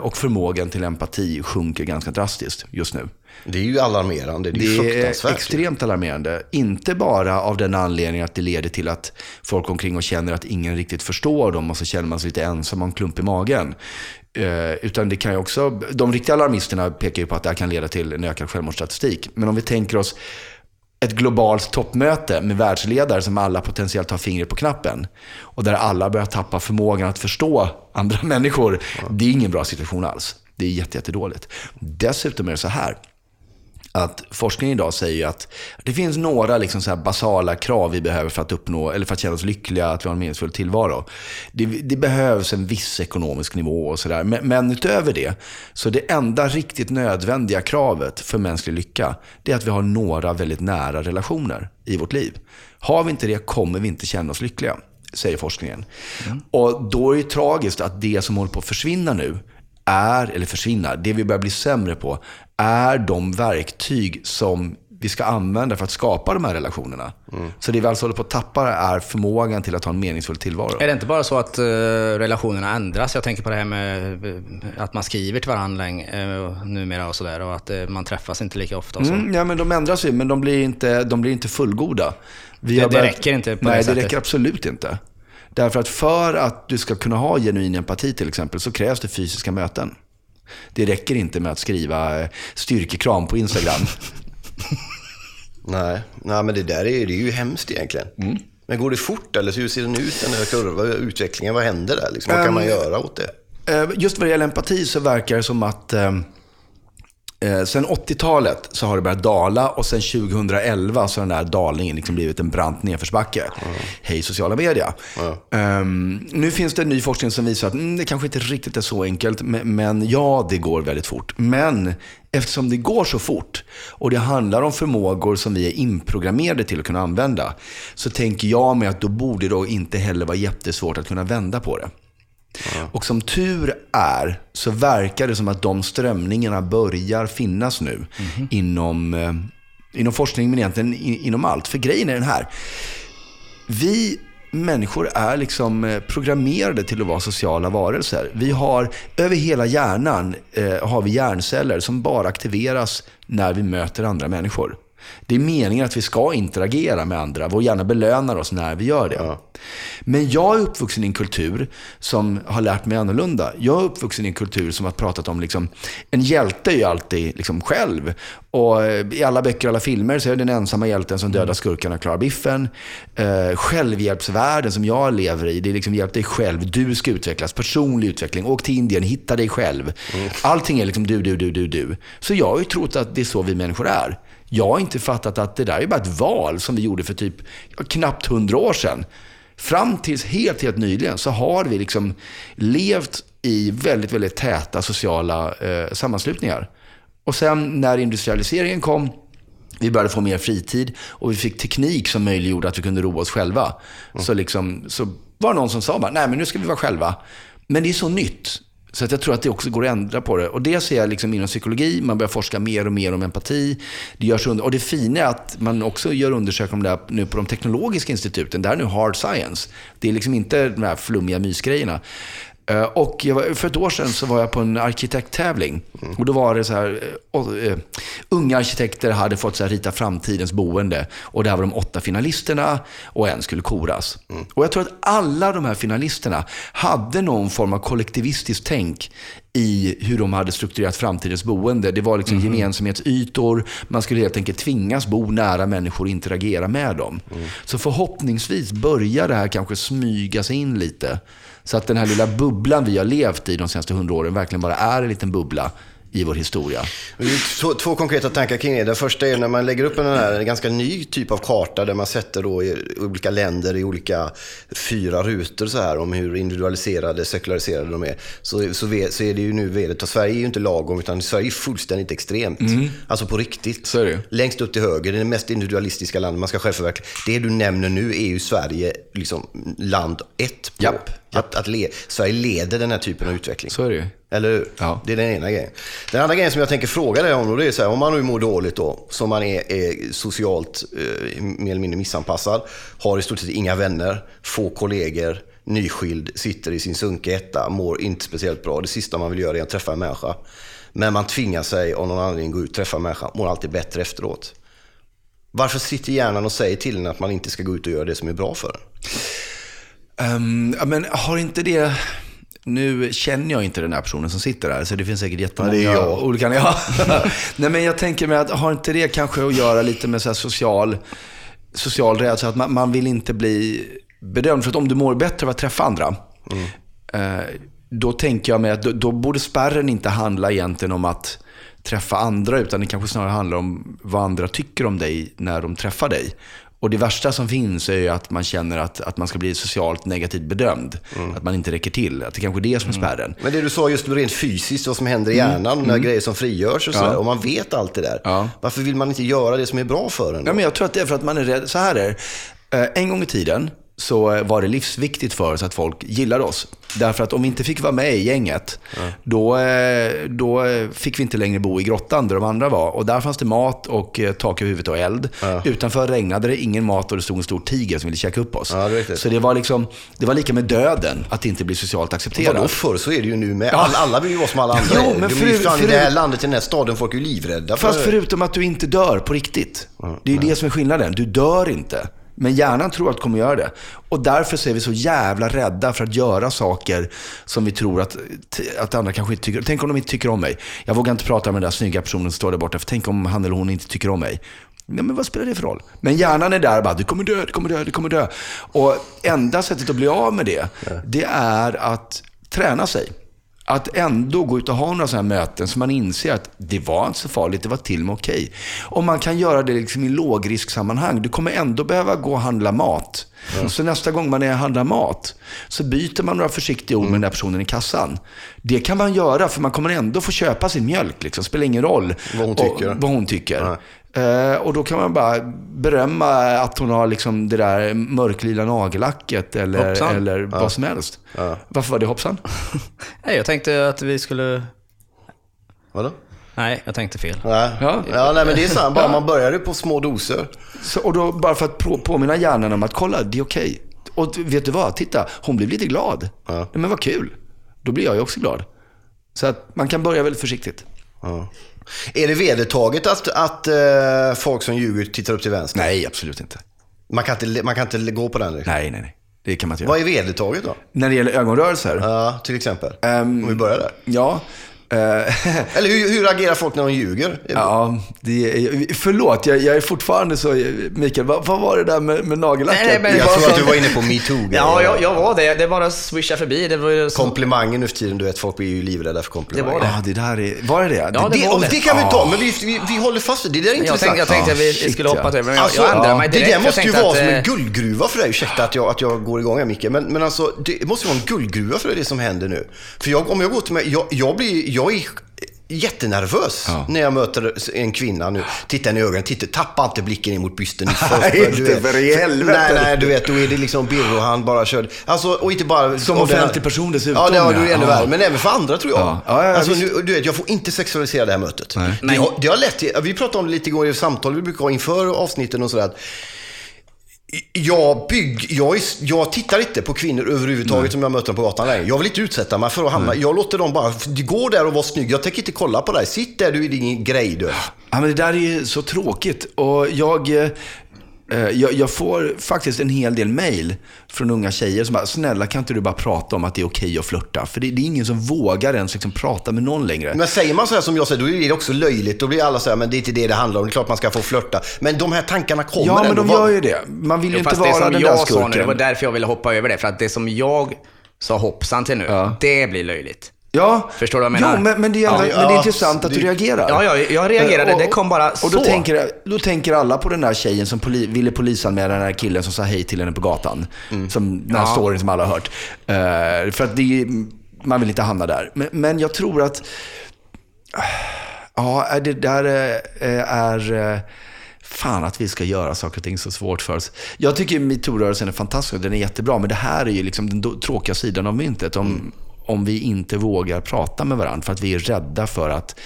Och förmågan till empati sjunker ganska drastiskt just nu.
Det är ju alarmerande. Det är,
det är extremt alarmerande. Inte bara av den anledningen att det leder till att folk omkring och känner att ingen riktigt förstår dem och så känner man sig lite ensam och en klump i magen. Eh, utan det kan ju också, de riktiga alarmisterna pekar ju på att det här kan leda till en ökad självmordsstatistik. Men om vi tänker oss ett globalt toppmöte med världsledare som alla potentiellt har fingret på knappen. Och där alla börjar tappa förmågan att förstå andra människor. Det är ingen bra situation alls. Det är jättedåligt. Dessutom är det så här att forskningen idag säger att det finns några liksom så basala krav vi behöver för att uppnå, eller för att känna oss lyckliga, att vi har en meningsfull tillvaro. Det, det behövs en viss ekonomisk nivå och sådär. Men, men, utöver det, så det enda riktigt nödvändiga kravet för mänsklig lycka, det är att vi har några väldigt nära relationer i vårt liv. Har vi inte det kommer vi inte känna oss lyckliga, säger forskningen. Mm. Och då är det tragiskt att det som håller på att försvinna nu, är, eller försvinna, det vi börjar bli sämre på, är de verktyg som vi ska använda för att skapa de här relationerna. Mm. Så det vi alltså håller på att tappa är förmågan till att ha en meningsfull tillvaro.
Är det inte bara så att uh, relationerna ändras? Jag tänker på det här med uh, att man skriver till varandra uh, numera och sådär och att uh, man träffas inte lika ofta. Och.
Mm, ja, men de ändras ju, men de blir inte, de blir inte fullgoda.
Vi det, det räcker inte på
nej,
det sättet?
Nej, det räcker absolut inte. Därför att för att du ska kunna ha genuin empati till exempel så krävs det fysiska möten. Det räcker inte med att skriva eh, styrkekram på Instagram.
nej. nej, men det där är, det är ju hemskt egentligen. Mm. Men går det fort eller hur ser den ut, den här kurvan, utvecklingen? Vad händer där? Liksom? Vad kan man göra åt det?
Eh, just vad det gäller empati så verkar det som att eh, Eh, sen 80-talet så har det börjat dala och sen 2011 så har den där dalningen liksom blivit en brant nedförsbacke. Mm. Hej sociala media. Mm. Um, nu finns det ny forskning som visar att mm, det kanske inte riktigt är så enkelt, men, men, ja, det går väldigt fort. Men eftersom det går så fort och det handlar om förmågor som vi är inprogrammerade till att kunna använda, så tänker jag mig att då borde det inte heller vara jättesvårt att kunna vända på det. Och som tur är så verkar det som att de strömningarna börjar finnas nu mm. inom, eh, inom forskning, men egentligen inom allt. För grejen är den här. Vi människor är liksom eh, programmerade till att vara sociala varelser. Vi har, över hela hjärnan eh, har vi hjärnceller som bara aktiveras när vi möter andra människor. Det är meningen att vi ska interagera med andra. Vår hjärna belönar oss när vi gör det. Ja. Men jag är uppvuxen i en kultur som har lärt mig annorlunda. Jag är uppvuxen i en kultur som har pratat om, liksom, en hjälte är ju alltid liksom själv. Och eh, i alla böcker och alla filmer så är det den ensamma hjälten som dödar skurkarna och klarar biffen. Uh, självhjälpsvärlden som jag lever i, det är liksom hjälp dig själv. Du ska utvecklas, personlig utveckling. Åk till Indien, hitta dig själv. Mm. Allting är liksom du, du, du, du, du. Så jag har ju trott att det är så vi människor är. Jag har inte fattat att det där är bara ett val som vi gjorde för typ knappt hundra år sedan. Fram tills helt, helt nyligen så har vi liksom levt i väldigt, väldigt täta sociala eh, sammanslutningar. Och sen när industrialiseringen kom Vi började få mer fritid och vi fick teknik som möjliggjorde att vi kunde roa oss själva. Så, liksom, så var det någon som sa bara, nej men nu ska vi vara själva. Men det är så nytt. Så att jag tror att det också går att ändra på det. Och det ser jag liksom inom psykologi. Man börjar forska mer och mer om empati. Det görs under, och det fina är att man också gör undersökningar om det här nu på de teknologiska instituten. Det här är nu hard science. Det är liksom inte de här flummiga mysgrejerna. Eh, Och var, för ett år sedan så var jag på en arkitekttävling. Och då var det så här, eh, och, eh, unga arkitekter hade fått så här, rita framtidens boende. Och där var de åtta finalisterna och en skulle koras. Och jag tror att alla de här finalisterna hade någon form av kollektivistiskt tänk i hur de hade strukturerat framtidens boende. Det var liksom gemensamhetsytor. Man skulle helt enkelt tvingas bo nära människor och interagera med dem. Så förhoppningsvis börjar det här kanske smyga sig in lite. Så att den här lilla bubblan vi har levt i de senaste hundra åren verkligen bara är en liten bubbla i vår historia.
Två, två konkreta tankar kring det. Den första är när man lägger upp en, här, en ganska ny typ av karta där man sätter då olika länder i olika fyra rutor så här om hur individualiserade, sekulariserade de är. Så, så, så är det ju nu vedet. Sverige är ju inte lagom utan Sverige är fullständigt extremt. Alltså på riktigt.
Mm. Så är det.
Längst upp till höger, det är det mest individualistiska landet man ska självförverkliga. Det du nämner nu är ju Sverige liksom land ett på.
Japp,
Att, att le, Sverige leder den här typen av utveckling.
Så är det ju.
Eller hur?
Ja.
Det är den ena grejen. Den andra grejen som jag tänker fråga dig om, då, det är så här, om man nu mår dåligt då, som man är, är socialt eh, mer eller mindre missanpassad, har i stort sett inga vänner, få kollegor, nyskild, sitter i sin sunkiga etta, mår inte speciellt bra. Det sista man vill göra är att träffa en människa. Men man tvingar sig av någon anledning gå ut och träffa en människa, mår alltid bättre efteråt. Varför sitter hjärnan och säger till en att man inte ska gå ut och göra det som är bra för en?
Ja, men har inte det... Nu känner jag inte den här personen som sitter där, så det finns säkert jättemånga
Ja, det är jag.
olika... Ja. Nej, men jag tänker mig att har inte det kanske att göra lite med så social, social rädsla? Att man, man vill inte bli bedömd. För att om du mår bättre av att träffa andra, eh, då tänker jag mig att då, då borde spärren inte handla egentligen om att träffa andra, utan det kanske snarare handlar om vad andra tycker om dig när de träffar dig. Och det värsta som finns är ju att man känner att, att man ska bli socialt negativt bedömd. Att man inte räcker till. Att det kanske är det som är spärren.
Men det du sa just rent fysiskt, vad som händer i hjärnan, när grejer som frigörs och sådär. Och man vet allt det där.
Ja.
Varför vill man inte göra det som är bra för en? då?
Ja, men jag tror att det är för att man är rädd. Så här är det. Eh, En gång i tiden så var det livsviktigt för oss att folk gillade oss. Därför att om vi inte fick vara med i gänget, då, eh, då fick vi inte längre bo i grottan där de andra var. Och där fanns det mat och eh, tak över huvudet och eld. Utanför regnade det, ingen mat och det stod en stor tiger som ville käka upp oss.
Ja, det
så det var, liksom, det var lika med döden, att inte bli socialt accepterad.
Vadå förr så är det ju nu med. Alla, alla vill ju vara som alla andra.
Jo, men förut-
ju fan i det här
förut-
landet, i den här staden, folk är ju livrädda för
Fast förutom att du inte dör på riktigt. Det är ju det som är skillnaden. Du dör inte. Men hjärnan tror att du kommer göra det. Och därför så är vi så jävla rädda för att göra saker som vi tror att, att andra kanske inte tycker Tänk om de inte tycker om mig. Jag vågar inte prata med den där snygga personen som står där borta. För tänk om han eller hon inte tycker om mig. Nej, men vad spelar det för roll? Men hjärnan är där och bara, du kommer dö, du kommer dö, du kommer dö. Och enda sättet att bli av med det, det är att träna sig. Att ändå gå ut och ha några sådana här möten så man inser att det var inte så farligt, det var till och med okej. Och man kan göra det liksom i lågrisksammanhang. Du kommer ändå behöva gå och handla mat. Så nästa gång man är och handlar mat så byter man några försiktiga ord med den där personen i kassan. Det kan man göra för man kommer ändå få köpa sin mjölk. Liksom. Spelar ingen roll
Vad hon tycker.
vad hon tycker. Eh, och då kan man bara berömma att hon har liksom det där mörklila nagellacket eller,
Hoppsan.
eller vad som helst. Varför var det hoppsan?
Nej, jag tänkte att vi skulle...
Vadå?
Nej, jag tänkte fel.
Nej.
Ja.
Ja. nej, men det är sant. Bara man börjar ju på små doser.
Så, och då bara för att på, påminna hjärnan om att kolla, det är okej. Och vet du vad? Titta, hon blev lite glad.
Ja.
Nej, Men vad kul. Då blir jag ju också glad. Så att man kan börja väldigt försiktigt.
Ja. Är det vedertaget att, att eh, folk som ljuger tittar upp till vänster?
Nej, absolut inte.
Man kan inte, man kan inte gå på den. Liksom.
Nej, nej, nej. Det kan man inte göra.
Vad är vedertaget då?
När det gäller ögonrörelser?
Ja, till exempel.
Ehm,
Om vi börjar där.
Ja. Eh,
Eller hur, hur agerar folk när de ljuger?
Ja, det är, förlåt, jag, jag är fortfarande så... Mikael, vad, vad var det där med, med nagellacket?
Nej, nej, men-
Jag tror
så-
att du var inne på metoo
Ja, jag, jag var det. Det bara swishade förbi. Det var så...
Komplimanger nu för tiden, du vet, folk blir ju livrädda för komplimanger.
Det var det.
Ja, det där är... Var det det?
Ja,
det,
det
Det,
var det.
det kan vi ta, men vi, vi, vi håller fast vid det. Det där är
Jag
intressant.
tänkte, jag tänkte att vi
shit,
skulle hoppa till det, men jag,
Alltså,
jag ändrade mig
det
direkt.
där måste
jag
ju vara som
att,
en
eh,
guldgruva för dig. Ursäkta att jag, att jag går igång här Micke. Men, men alltså, det måste vara en guldgruva för dig det som händer nu. För jag, om jag går till mig, jag, jag blir, jag är, jättenervös när jag möter en kvinna nu. Tittar henne i ögonen, tittar, tappa inte blicken in mot bysten.
Nej,
du
inte
vet.
för i helvete.
Nej, nej, du vet, då är det liksom Birro, han bara kör. Alltså, och inte bara...
Som
och den
offentlig person dessutom,
Ja, det, ja, det är
ja.
ännu
Ja.
värre. Men även för andra tror jag.
Ja. Ja, ja,
alltså, nu, du vet, jag får inte sexualisera det här mötet.
Nej.
Det, har, det har lett till, vi pratade om det lite igår i samtal vi brukar ha inför avsnitten och sådär. Jag, bygg, jag, jag tittar inte på kvinnor överhuvudtaget som jag möter dem på gatan längre. Jag vill inte utsätta mig för att hamna... Jag låter dem bara... Gå där och vara snygg. Jag tänker inte kolla på dig. Sitt där du är din grej du.
Ja, men det där är så tråkigt. Och jag, eh, jag, jag får faktiskt en hel del mail från unga tjejer som bara, snälla kan inte du bara prata om att det är okej att flirta? För det, det är ingen som vågar ens liksom prata med någon längre.
Men säger man så här som jag säger, då är det också löjligt. Då blir alla så här, men det är inte det det handlar om. Det är klart man ska få flirta. Men de här tankarna kommer
Ja, men de gör ju det. Man vill ju
Jo,
inte vara den där
sa nu, det var
skurken.
därför jag ville hoppa över det. För att det som jag sa hoppsan till nu,
Ja.
det blir löjligt.
Ja,
Förstår du vad jag menar?
Jo, men, men, det är,
Ja.
men det är
Ja,
intressant att du
det-
reagerar.
Ja, ja, jag reagerade.
Eh, och-
Det kom bara
och
så.
då tänker, då tänker alla på den där tjejen som poli, ville polisanmäla den här killen som sa hej till henne på gatan. Som den här
Ja.
storyn som alla har hört. Eh, för att det, man vill inte hamna där. Men, men jag tror att, ja, det där eh, är... eh, Fan att vi ska göra saker och ting så svårt för oss. Jag tycker metoo-rörelsen är fantastisk, den är jättebra. Men det här är ju liksom den tråkiga sidan av myntet. Om, om vi inte vågar prata med varandra för att vi är rädda för att,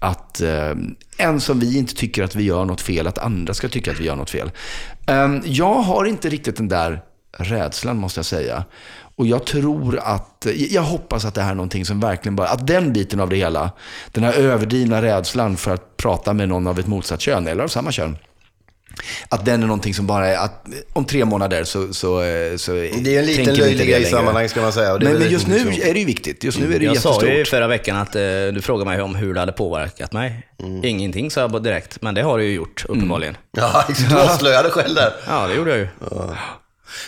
att eh, en som vi inte tycker att vi gör något fel, att andra ska tycka att vi gör något fel. Eh, jag har inte riktigt den där rädslan måste jag säga. Och jag tror att, eh, jag hoppas att det här är någonting som verkligen bara, att den biten av det hela, den här överdrivna rädslan för att prata med någon av ett motsatt kön, eller av samma kön, att den är någonting som bara är att om tre månader så, så, eh, så
Det är en liten löjlig
det
grej i sammanhanget ska man säga. det
Men, men just nu
så.
är det ju viktigt. Just nu är det
Jag sa
jättestort.
ju förra veckan att eh, du frågade mig om hur det hade påverkat mig.
Mm.
Ingenting sa jag direkt, men det har du ju gjort uppenbarligen.
Ja, exakt. du avslöjade själv där.
Ja, det gjorde jag ju.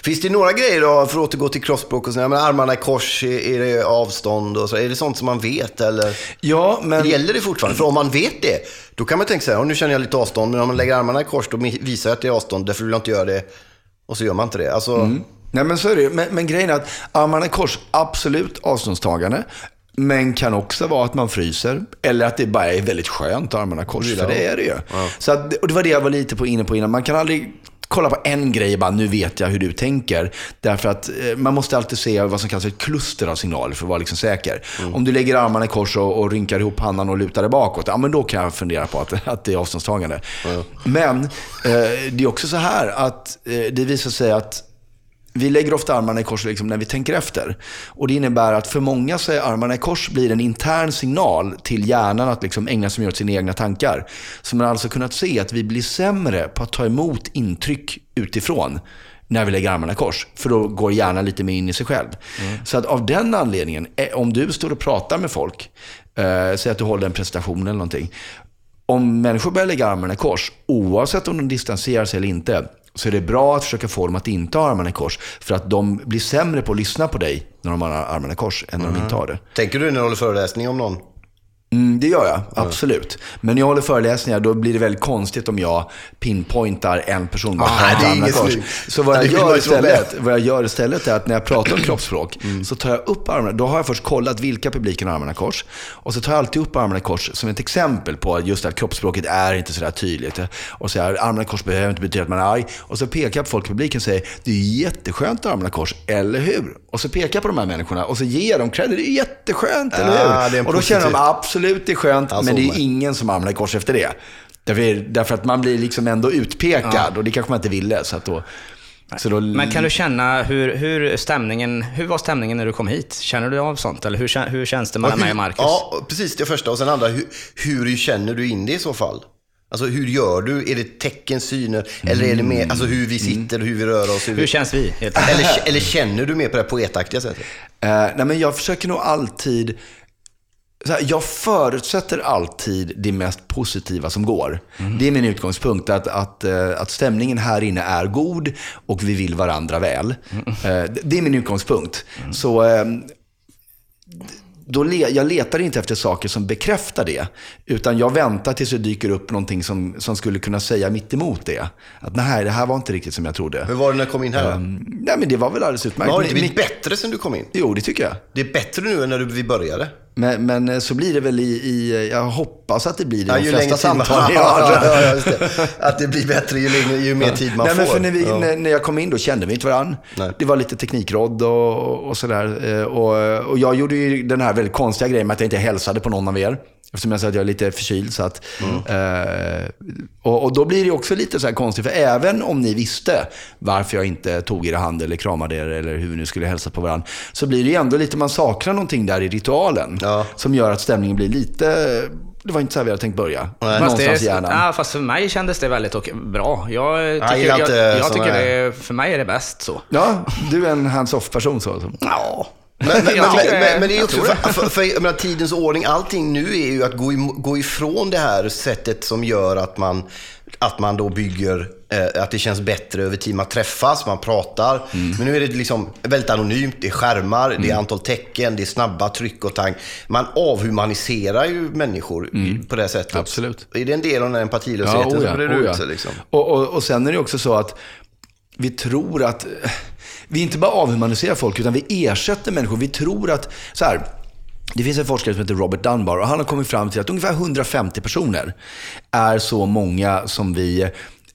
Finns det några grejer då, för att återgå till kroppsspråk och sådär, armarna i kors, är, det avstånd och så? Är det sånt som man vet eller?
Ja, men...
Gäller det fortfarande? För om man vet det, då kan man tänka sig, "Ja, nu känner jag lite avstånd, men om man lägger armarna i kors, då visar jag att det är avstånd, därför vill jag inte göra det. Och så gör man inte det. Alltså,
Nej, men så är det ju. men, men grejen är att armarna i kors, absolut avståndstagande. Men kan också vara att man fryser. Eller att det bara är väldigt skönt att armarna i kors. För det är det ju. Så att, och det var det jag var lite på, inne på innan. Man kan aldrig kolla på en grej och bara, nu vet jag hur du tänker. Därför att eh, man måste alltid se vad som kallas ett kluster av signaler för att vara liksom säker. Om du lägger armarna i kors och, och rynkar ihop pannan och lutar dig bakåt, ja men då kan jag fundera på att, att det är avståndstagande. Men eh, det är också så här att eh, det visar sig att vi lägger ofta armarna i kors liksom när vi tänker efter. Och Det innebär att för många så är armarna i kors blir en intern signal till hjärnan att liksom ägna sig åt sina egna tankar. Så man har alltså kunnat se att vi blir sämre på att ta emot intryck utifrån när vi lägger armarna i kors. För då går hjärnan lite mer in i sig själv. Så att av den anledningen, eh, om du står och pratar med folk, eh, säg att du håller en presentation eller någonting. Om människor börjar lägga armarna i kors, oavsett om de distanserar sig eller inte, så är det bra att försöka få dem att inte ha armarna i kors. För att de blir sämre på att lyssna på dig när de har armarna i kors än när de inte har det.
tänker du när du håller föreläsning om någon?
Mm, det gör jag, absolut. Men när jag håller föreläsningar, då blir det väldigt konstigt om jag pinpointar en person bara
Ah, det är inget
kors. Så vad
Ja,
jag, gör istället, vad jag gör istället är att när jag pratar om kroppsspråk,
Mm.
så tar jag upp armarna. Då har jag först kollat vilka publiken har armarna kors. Och så tar jag alltid upp armarna kors som ett exempel på just att kroppsspråket är inte sådär tydligt. Och så här, armarna kors behöver inte betyda att man är arg. Och så pekar jag på folk i publiken och säger, det är jätteskönt att ha armarna kors, eller hur? Och så pekar jag på de här människorna och så ger jag dem credit, det är jätteskönt, eller
Ja,
hur? och då känner de,
positiv-
absolut det är skönt,
Ja,
men det är
med.
ingen som armarna i kors efter det. Därför, därför att man blir liksom ändå utpekad och det kanske man inte ville. Så att då, så då,
Men kan du känna hur, hur stämningen, hur var stämningen när du kom hit? Känner du av sånt? Eller hur, hur känns det mellan mig och Marcus?
Ja, precis det första. Och sen andra, hur, hur känner du in det i så fall? Alltså hur gör du? Är det tecken, syner? Eller är det mer alltså, hur vi sitter, hur vi rör oss? Hur vi...
Hur känns vi? Helt enkelt?
eller, eller känner du mer på det poetaktiga sättet?
Eh, nej, men jag försöker nog alltid... Här, jag förutsätter alltid det mest positiva som går. Det är min utgångspunkt, att, att, eh, att stämningen här inne är god och vi vill varandra väl. Eh, det är min utgångspunkt. Så eh, då le, jag letar inte efter saker som bekräftar det. Utan jag väntar tills det dyker upp någonting som, som skulle kunna säga mitt emot det. Att nej, det här var inte riktigt som jag trodde.
Hur var det när du kom in här?
Mm, nej, men det var väl alldeles utmärkt.
Men har det inte blivit bättre sen du kom in?
Jo, det tycker jag.
Det är bättre nu än när vi började.
Men, men eh, så blir det väl i, i jag hoppas att det blir i
Ja,
de
ju
flesta samtal vi
ja,
har.
ja, det. Att det blir bättre ju, längre, ju mer tid man
Nej,
får.
men för när, vi,
ja.
när, när jag kom in då kände vi inte varandra.
Nej.
Det var lite teknikråd och, och sådär. Eh, Och, och jag gjorde ju den här väldigt konstiga grejen med att jag inte hälsade på någon av er. Eftersom jag sa att jag är lite förkyld. Så att, eh, och, och då blir det också lite så här konstigt. För även om ni visste varför jag inte tog er i hand eller kramade er eller hur vi nu skulle hälsa på varandra. Så blir det ju ändå lite, man saknar någonting där i ritualen.
Ja.
Som gör att stämningen blir lite, det var inte så här vi hade tänkt börja.
Fast,
Någonstans
det,
i hjärnan.
ja, fast för mig kändes det väldigt och, bra. Jag tycker, jag, jag,
såna
tycker
här-
det, för mig är det bäst så.
Ja, du är en hands-off person så.
Ja.
Men, men, men,
Jag tycker
men,
det-
men det är också för, menar, tidens ordning, allting nu är ju att gå, im, gå ifrån det här sättet som gör att man, att man då bygger, eh, att det känns bättre över tid. Man träffas, man pratar.
Mm.
Men nu är det liksom väldigt anonymt, det är skärmar, det är antal tecken, det är snabba tryck och tang. Man avhumaniserar ju människor i- på det sättet.
Mm. Absolut.
Är det en del av den här empatilösheten
oh
så breder
oh
ut sig liksom.
och, och, och sen är det också så att vi tror att, vi inte bara avhumaniserar folk, utan vi ersätter människor. Vi tror att, så här, det finns en forskare som heter Robert Dunbar och han har kommit fram till att ungefär 150 personer är så många som vi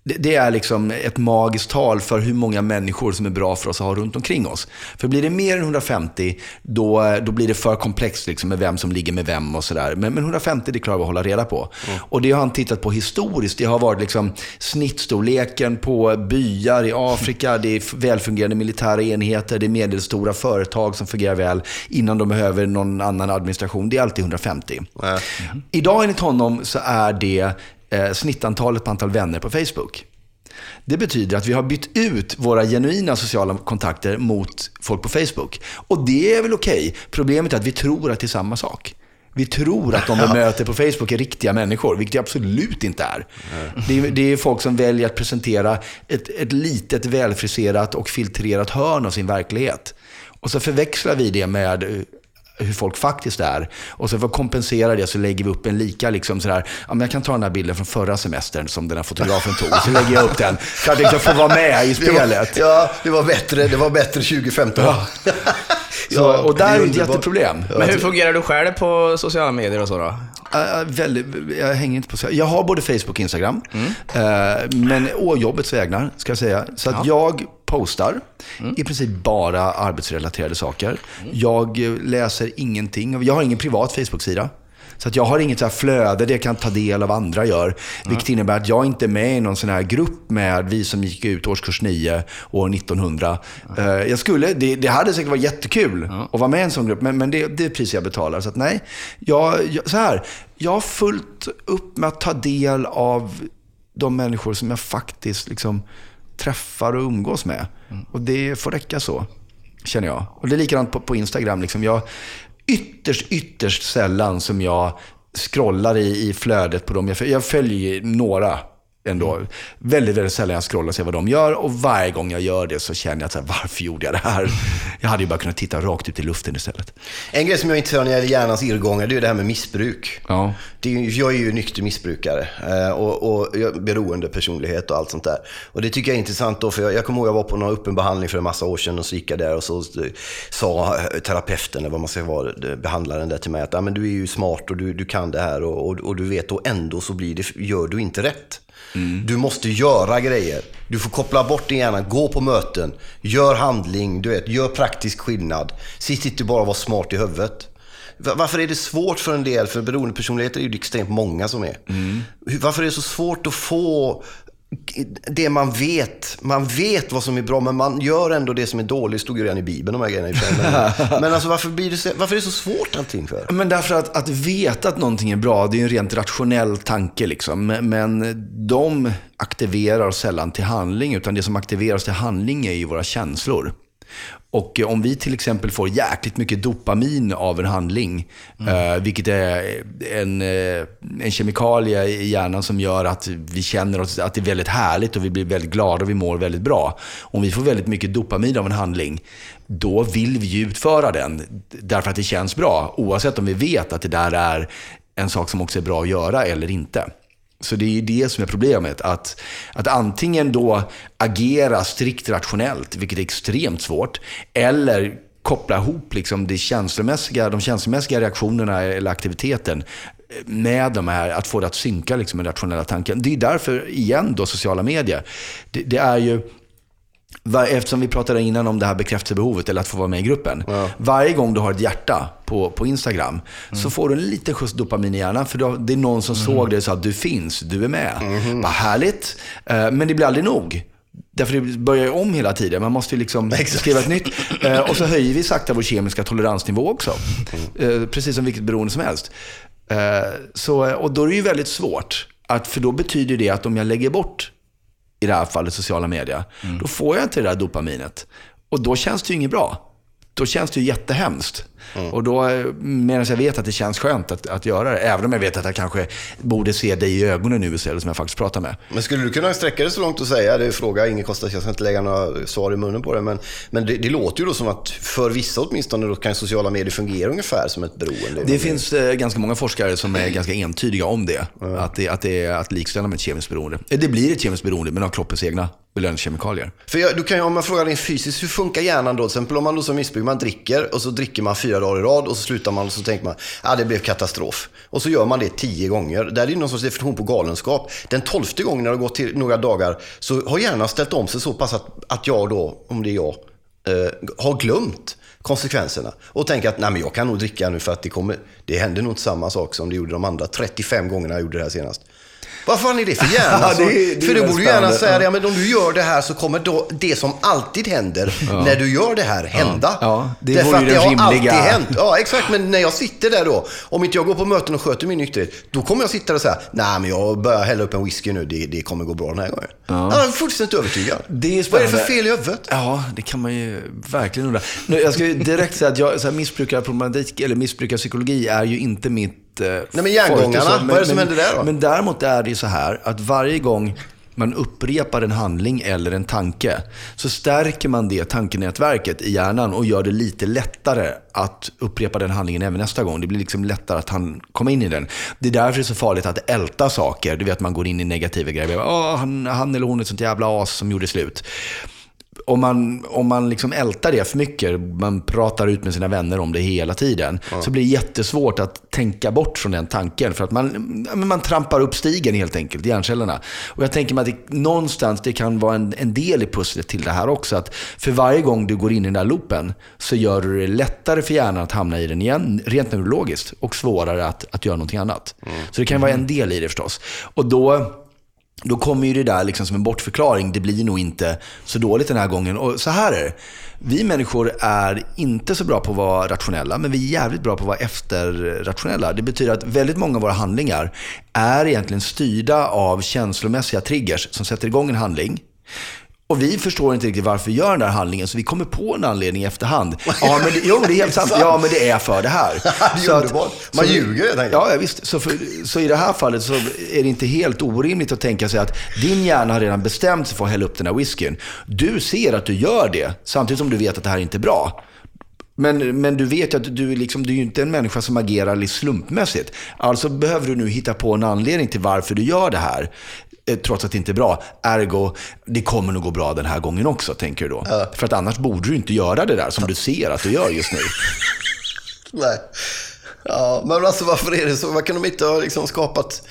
det- det är liksom ett magiskt tal för hur många människor som är bra för oss att ha runt omkring oss. För blir det mer än 150, då, då blir det för komplext liksom med vem som ligger med vem och sådär. Men, men 150, det klarar vi att hålla reda på. Och det har han tittat på historiskt. Det har varit liksom snittstorleken på byar i Afrika, det är välfungerande militära enheter, det är medelstora företag som fungerar väl innan de behöver någon annan administration. Det är alltid 150.
Ja.
Idag enligt honom så är det eh, snittantalet på antal vänner på Facebook. Det betyder att vi har bytt ut våra genuina sociala kontakter mot folk på Facebook. Och det är väl okej. Problemet är att vi tror att det är samma sak. Vi tror att de vi möter på Facebook är riktiga människor, vilket det absolut inte är. Det är, det är folk som väljer att presentera ett, ett litet, välfriserat och filtrerat hörn av sin verklighet. Och så förväxlar vi det med eh, hur folk faktiskt är. Och så för att kompensera det så lägger vi upp en lika, liksom sådär, ja, men jag kan ta den här bilden från förra semestern som den här fotografen tog. Så lägger jag upp den för att liksom få vara med i
Det var,
spelet.
ja, det var bättre, det var bättre 2015.
Så, och där är det ett jätteproblem.
Men hur fungerar du själv på sociala medier och så då?
Uh, väldigt, jag hänger inte på så. Jag har både Facebook och Instagram. Eh, men å jobbets vägnar, ska jag säga. Så att jag postar i princip bara arbetsrelaterade saker. Jag eh, läser ingenting. Jag har ingen privat Facebook-sida. Så att jag har inget så här flöde där jag kan ta del av andra gör. Vilket innebär att jag inte är med i någon sån här grupp med vi som gick ut årskurs 9 år 1900. Eh, jag skulle, det, det hade säkert varit jättekul att vara med i en sån grupp, men, men det, det är priset jag betalar. Så att nej, jag, jag, så här, jag har fullt upp med att ta del av de människor som jag faktiskt liksom träffar och umgås med. Och det får räcka så, känner jag. Och det är likadant på, på Instagram. Liksom. Jag, ytterst, ytterst sällan som jag scrollar i, i flödet på dem. Jag, jag följer några ändå. Väldigt, väldigt sällan jag scrollar och ser vad de gör. Och varje gång jag gör det så känner jag att så här, varför gjorde jag det här? Jag hade ju bara kunnat titta rakt ut i luften istället.
En grej som jag är intresserad av när det gäller hjärnans irrgångar, det är det här med missbruk.
Ja.
Det är, jag är ju nykter missbrukare eh, och, och beroende personlighet och allt sånt där. Och det tycker jag är intressant då, för jag, jag kommer ihåg jag var på någon öppen behandling för en massa år sedan och så gick jag där och så eh, sa eh, terapeuten, eller vad man ska vara, eh, behandlaren där till mig att ah, men du är ju smart och du, du kan det här och, och, och du vet och ändå så blir det, gör du inte rätt. Du måste göra grejer. Du får koppla bort din hjärna, gå på möten, gör handling, du vet, gör praktisk skillnad. Sitt inte bara och var smart i huvudet. Varför är det svårt för en del, för beroendepersonligheter är ju extremt många som är. Mm. Varför är det så svårt att få det man vet? Man vet vad som är bra, men man gör ändå det som är dåligt. Det stod ju redan i Bibeln, de här grejerna. Men, men alltså, varför, blir det så, varför är det så svårt allting för?
Men därför att, att veta att någonting är bra, det är en rent rationell tanke. Liksom. Men- Men de aktiverar sällan till handling, utan det som aktiverar oss till handling är ju våra känslor. Och eh, om vi till exempel får jäkligt mycket dopamin av en handling, eh, vilket är en, eh, en kemikalie i hjärnan som gör att vi känner oss, att det är väldigt härligt och vi blir väldigt glada och vi mår väldigt bra. Om vi får väldigt mycket dopamin av en handling, då vill vi utföra den därför att det känns bra. Oavsett om vi vet att det där är en sak som också är bra att göra eller inte. Så det är ju det som är problemet. Att, att antingen då agera strikt rationellt, vilket är extremt svårt, eller koppla ihop liksom det känslomässiga, de känslomässiga reaktionerna eller aktiviteten med de här, att få det att synka liksom med rationella tanken. Det är därför, igen då, sociala medier. Det, det är ju, Eftersom vi pratade innan om det här bekräftelsebehovet, eller att få vara med i gruppen. Ja. Varje gång du har ett hjärta på, på Instagram, mm. så får du en liten skjuts dopamin i hjärnan. För det är någon som mm. såg det och sa att du finns, du är med. Mm. Vad härligt. Eh, men det blir aldrig nog. Därför det börjar ju om hela tiden. Man måste ju liksom skriva ett nytt. Eh, och så höjer vi sakta vår kemiska toleransnivå också. Mm. Eh, precis som vilket beroende som helst. Så, och då är det ju väldigt svårt. Att, för då betyder det att om jag lägger bort i det här fallet sociala medier, mm. då får jag inte det där dopaminet. Och då känns det ju inget bra. Då känns det ju jättehemskt. Mm. Och då, medan jag vet att det känns skönt att, att göra det, även om jag vet att jag kanske borde se dig i ögonen nu istället som jag faktiskt pratar med.
Men skulle du kunna sträcka det så långt och säga, det är fråga, ingen kostar, jag ska inte lägga några svar i munnen på det, men, men det, det, låter ju då som att för vissa åtminstone då kan sociala medier fungera ungefär som ett beroende.
Det finns eh, ganska många forskare som är ganska entydiga om det. Mm. Att, det att det är att likställa med ett kemiskt beroende. Det blir ett kemiskt beroende, men av kroppens egna belöningskemikalier.
För jag, du kan ju, om man frågar rent fysiskt, hur funkar hjärnan då? Till exempel om man då som missbrukare, man dricker och så dricker man fyra dagar i rad och så slutar man och så tänker man, ja ah, det blev katastrof. Och så gör man det tio gånger. Där är det någon sorts definition på galenskap. Den tolfte gången när det har gått till några dagar så har hjärnan ställt om sig så pass att, att jag då, om det är jag, eh, har glömt konsekvenserna. Och tänker att nej, men jag kan nog dricka nu för att det, kommer, det händer nog inte samma sak som det gjorde de andra 35 gångerna jag gjorde det här senast. Vad fan är det för hjärna? ja, det, det för du borde ju gärna säga ja. men om du gör det här så kommer då det som alltid händer när du gör det här hända.
Ja, det Därför att det har alltid hänt.
Ja, exakt. Men när jag sitter där då, om inte jag går på möten och sköter min nykterhet, då kommer jag sitta där och säga, nej men jag börjar hälla upp en whisky nu, det, det kommer gå bra den här gången. Ja. Jag är fullständigt övertygad. Det är Vad är det för fel i huvudet?
Ja, det kan man ju verkligen undra. Jag ska direkt säga att jag, så här, missbrukarproblematik, eller missbrukarpsykologi är ju inte mitt
Nej men järngångarna, vad är det som händer där då?
Men däremot är det ju så här att varje gång man upprepar en handling eller en tanke, så stärker man det tankenätverket i hjärnan och gör det lite lättare att upprepa den handlingen även nästa gång. Det blir liksom lättare att han komma in i den. Det är därför det är så farligt att älta saker. Du vet, man går in i negativa grejer. Åh, han, han eller hon är ett sånt jävla as som gjorde slut om man, om man liksom ältar det för mycket, man pratar ut med sina vänner om det hela tiden, ja. så blir det jättesvårt att tänka bort från den tanken. För att man, man trampar upp stigen helt enkelt, hjärncellerna. Och jag tänker mig att det, någonstans det kan vara en, en del i pusslet till det här också. Att för varje gång du går in i den där loopen så gör du det lättare för hjärnan att hamna i den igen, rent neurologiskt, och svårare att, att göra någonting annat. Mm. Så det kan vara en del i det förstås. Och då då kommer ju det där liksom som en bortförklaring. Det blir nog inte så dåligt den här gången. Och så här är det. Vi människor är inte så bra på att vara rationella, men vi är jävligt bra på att vara efterrationella. Det betyder att väldigt många av våra handlingar är egentligen styrda av känslomässiga triggers som sätter igång en handling. Och vi förstår inte riktigt varför vi gör den där handlingen, så vi kommer på en anledning i efterhand. Ja, men det, jo, det är helt sant. Ja, men det är för det här.
det är underbart. Man så, ljuger helt
enkelt. Ja, visst. Så, för, så i det här fallet så är det inte helt orimligt att tänka sig att din hjärna har redan bestämt sig för att hälla upp den här whiskyn. Du ser att du gör det, samtidigt som du vet att det här inte är bra. Men, men du vet ju att du, liksom, du är inte en människa som agerar slumpmässigt. Alltså behöver du nu hitta på en anledning till varför du gör det här. Eh, trots att det inte är bra. Ergo, det kommer nog gå bra den här gången också, tänker du då. Ja. För att annars borde du inte göra det där som du ser att du gör just nu.
Nej. Ja, men alltså varför är det så? Vad kan de inte ha liksom skapat?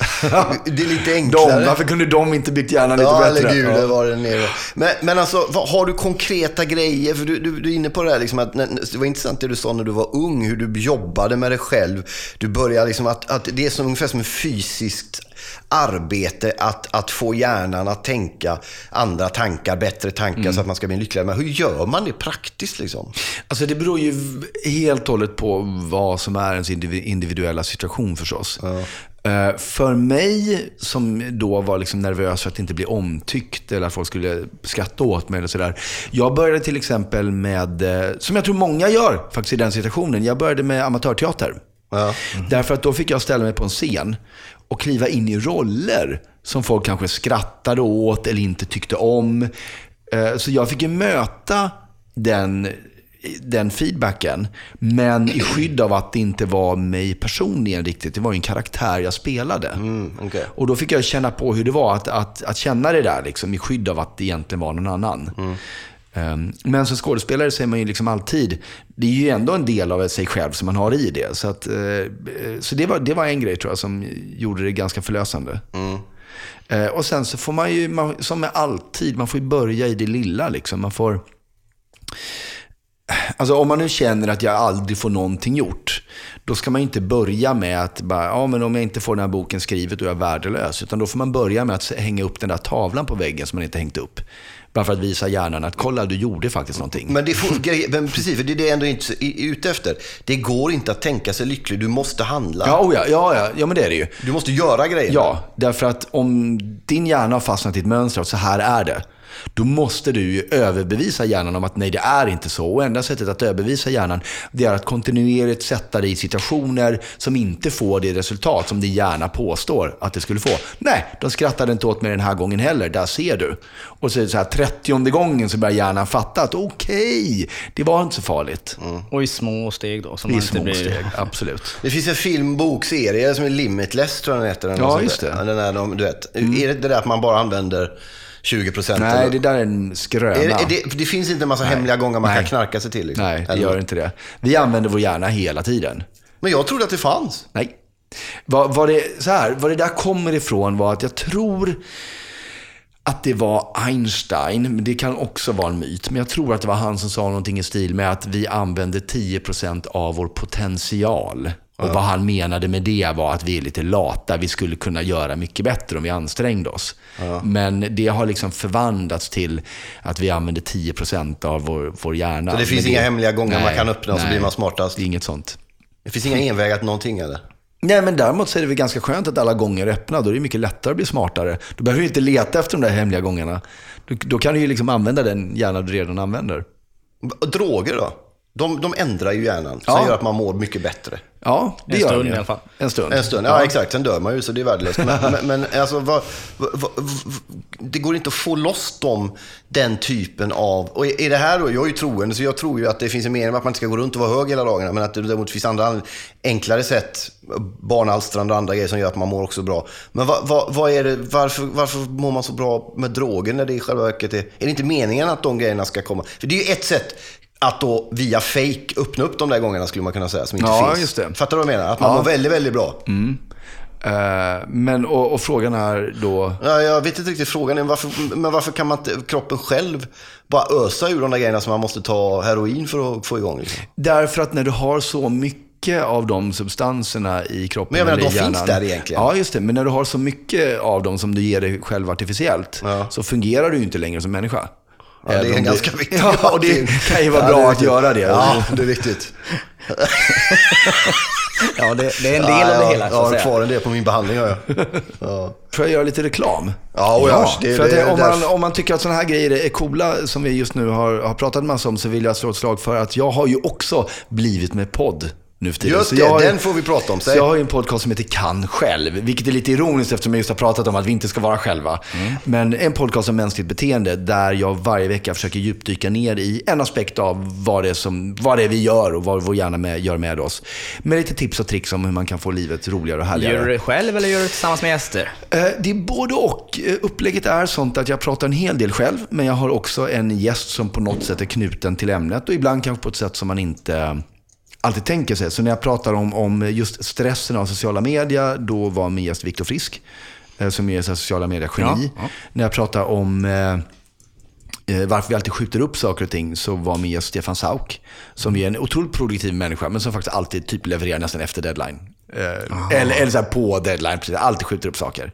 Det är lite enklare.
De, varför kunde de inte byggt hjärnan lite ja, bättre?
Eller gud, ja, var det nere. Men, men alltså, vad, har du konkreta grejer? För du, du, du är inne på det här, liksom att, det var intressant det du sa när du var ung, hur du jobbade med dig själv. Du började liksom att, att det är som, ungefär som ett fysiskt arbete att, att få hjärnan att tänka andra tankar, bättre tankar mm. så att man ska bli lyckligare. Men hur gör man det praktiskt? Liksom?
Alltså det beror ju helt och hållet på vad som är ens individuella situation förstås. Ja. Uh, för mig, som då var liksom nervös för att inte bli omtyckt eller att folk skulle skratta åt mig eller sådär. Jag började till exempel med, uh, som jag tror många gör faktiskt i den situationen, jag började med amatörteater. Ja. Mm. Därför att då fick jag ställa mig på en scen och kliva in i roller som folk kanske skrattade åt eller inte tyckte om. Eh, så jag fick ju möta den, den feedbacken, men i skydd av att det inte var mig personligen riktigt. Det var ju en karaktär jag spelade. Mm, okay. Och då fick jag känna på hur det var att, att, att känna det där, liksom, i skydd av att det egentligen var någon annan. Mm. Ehm, Men som skådespelare så är man ju liksom alltid, det är ju ändå en del av sig själv som man har i det. Så, att, eh, så det, var, det var en grej tror jag som gjorde det ganska förlösande. Eh, Och sen så får man ju, man, som med alltid, man får ju börja i det lilla liksom. Man får... Alltså om man nu känner att jag aldrig får någonting gjort, då ska man inte börja med att bara, ja men om jag inte får den här boken skrivet då är jag värdelös. Utan då får man börja med att hänga upp den där tavlan på väggen som man inte hängt upp. Bara för att visa hjärnan att kolla, du gjorde faktiskt någonting.
Men, det får, men precis, för det är det jag ändå inte är ute efter. Det går inte att tänka sig lycklig, du måste handla.
Ja, oh ja, ja, ja, ja, men det är det ju.
Du måste göra grejer.
Ja, därför att om din hjärna har fastnat i ett mönster av så här är det. Då måste du ju överbevisa hjärnan om att nej, det är inte så. Och enda sättet att överbevisa hjärnan, det är att kontinuerligt sätta dig i situationer som inte får det resultat som din hjärna påstår att det skulle få. Nej, de skrattade inte åt mig den här gången heller, där ser du. Och så är det så här, trettionde gången så börjar hjärnan fatta att okej, det var inte så farligt.
Och i små steg då. Som
I
man inte
små
blir...
steg, absolut.
Det finns en film, bokserie som är Limitless, tror jag den heter.
Ja, just det. Mm.
där. Den är, de, du vet, Är det det där att man bara använder 20 procent?
Nej, det där är en skröna.
är det, är det, det finns inte en massa hemliga gånger man kan
Nej.
knarka sig till. Liksom.
Nej, det gör inte det. Vi använder vår hjärna hela tiden.
Men jag trodde att det fanns.
Nej. Vad, vad, det, så här, vad det där kommer ifrån var att jag tror att det var Einstein, men det kan också vara en myt. Men jag tror att det var han som sa någonting i stil med att vi använder 10% av vår potential. Och vad han menade med det var att vi är lite lata. Vi skulle kunna göra mycket bättre om vi ansträngde oss. Men det har liksom förvandlats till att vi använder 10% av vår, vår hjärna.
Så det finns
Men
inga hemliga gånger man kan öppna och så
nej,
blir man smartast?
Det inget sånt.
Det finns inga envägar till någonting eller?
Nej, men däremot så är det väl ganska skönt att alla gånger är öppna. Då är det mycket lättare att bli smartare. Då behöver du inte leta efter de där hemliga gångerna. Då, då kan du ju liksom använda den hjärna du redan använder.
Droger då? De, de ändrar ju hjärnan, som
Ja.
gör att man mår mycket bättre.
Ja, det
En
gör
stund i alla fall.
En stund.
En stund, ja, exakt. Sen dör man ju, så det är värdelöst. Men, men, men alltså, vad, vad, vad, det går inte att få loss dem, den typen av... Och är det här då, jag är ju troende, så jag tror ju att det finns en mening med att man inte ska gå runt och vara hög hela dagarna, men att det däremot finns andra enklare sätt, barnalstrande och andra grejer som gör att man mår också bra. Men vad är det, varför, varför mår man så bra med droger när det i själva verket är... Är det inte meningen att de grejerna ska komma? För det är ju ett sätt att då via fake öppna upp de där gångerna skulle man kunna säga, som inte
Ja,
finns.
just det.
Fattar du vad jag menar? Att man mår väldigt, väldigt bra.
Eh, men, och, och frågan är då...
Ja, jag vet inte riktigt frågan. Är varför, men varför kan man inte, kroppen själv bara ösa ur de där grejerna som man måste ta heroin för att få igång? Liksom?
Därför att när du har så mycket av de substanserna i kroppen
Men jag menar, de finns
hjärnan-
där egentligen.
Ja, just det. Men när du har så mycket av dem som du ger dig själv artificiellt,
Ja.
så fungerar du ju inte längre som människa.
Ja, det är en ganska viktig
Ja, och det kan ju vara
Ja,
bra
det
att göra det.
Ja, det är viktigt.
Ja, det, det är en del
ja,
av det
ja,
hela,
Jag har kvar en del på min behandling. Jag. Ja.
Får jag göra lite reklam?
Ja, och ja, det-
för
det
om, man, om man tycker att sådana här grejer är coola, som vi just nu har, har pratat massa om, så vill jag slå ett slag för att jag har ju också blivit med podd nu för tiden.
Just
Så
det,
jag
den får vi prata om.
Så
Säg.
jag har ju en podcast som heter Kan själv, vilket är lite ironiskt eftersom jag just har pratat om att vi inte ska vara själva.
Mm.
Men en podcast om mänskligt beteende där jag varje vecka försöker djupdyka ner i en aspekt av vad det är, som, vad det vi gör och vad vår hjärna med, gör med oss. Med lite tips och tricks om hur man kan få livet roligare och härligare.
Gör du det själv eller gör du det tillsammans med gäster?
Eh, Det är både och. Eh, Upplägget är sånt att jag pratar en hel del själv, men jag har också en gäst som på något sätt är knuten till ämnet och ibland kanske på ett sätt som man inte alltid tänker sig. Så när jag pratar om, om just stressen av sociala medier, då var min gäst Viktor Frisk, eh, som är sociala medier-geni.
Ja, ja.
När jag pratar om eh, eh, varför vi alltid skjuter upp saker och ting så var min gäst Stefan Sauk. Som är en otroligt produktiv människa men som faktiskt alltid typ levererar nästan efter deadline. Eh, eller eller så på deadline, precis. Alltid skjuter upp saker.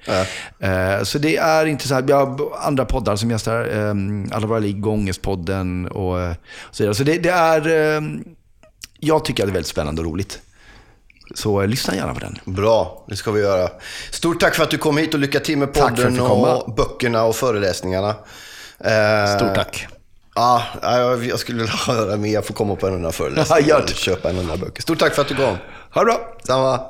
Eh, så det är inte så här, vi har andra poddar som gästar, eh, Alla våra ligg, Ångestpodden och eh, så vidare. Så det, det är, jag tycker att det är väldigt spännande och roligt. Så eh, lyssna gärna på den.
Bra, det ska vi göra. Stort tack för att du kom hit och lycka till med
Tack för att
podden
jag fick komma.
och böckerna och föreläsningarna. Eh,
Stort tack.
Ja, jag jag skulle vilja höra mer. Jag får komma på en annan föreläsning.
Ja, gör det.
Köpa en annan böcker. Stort tack för att du kom.
Ha det bra!
Samma.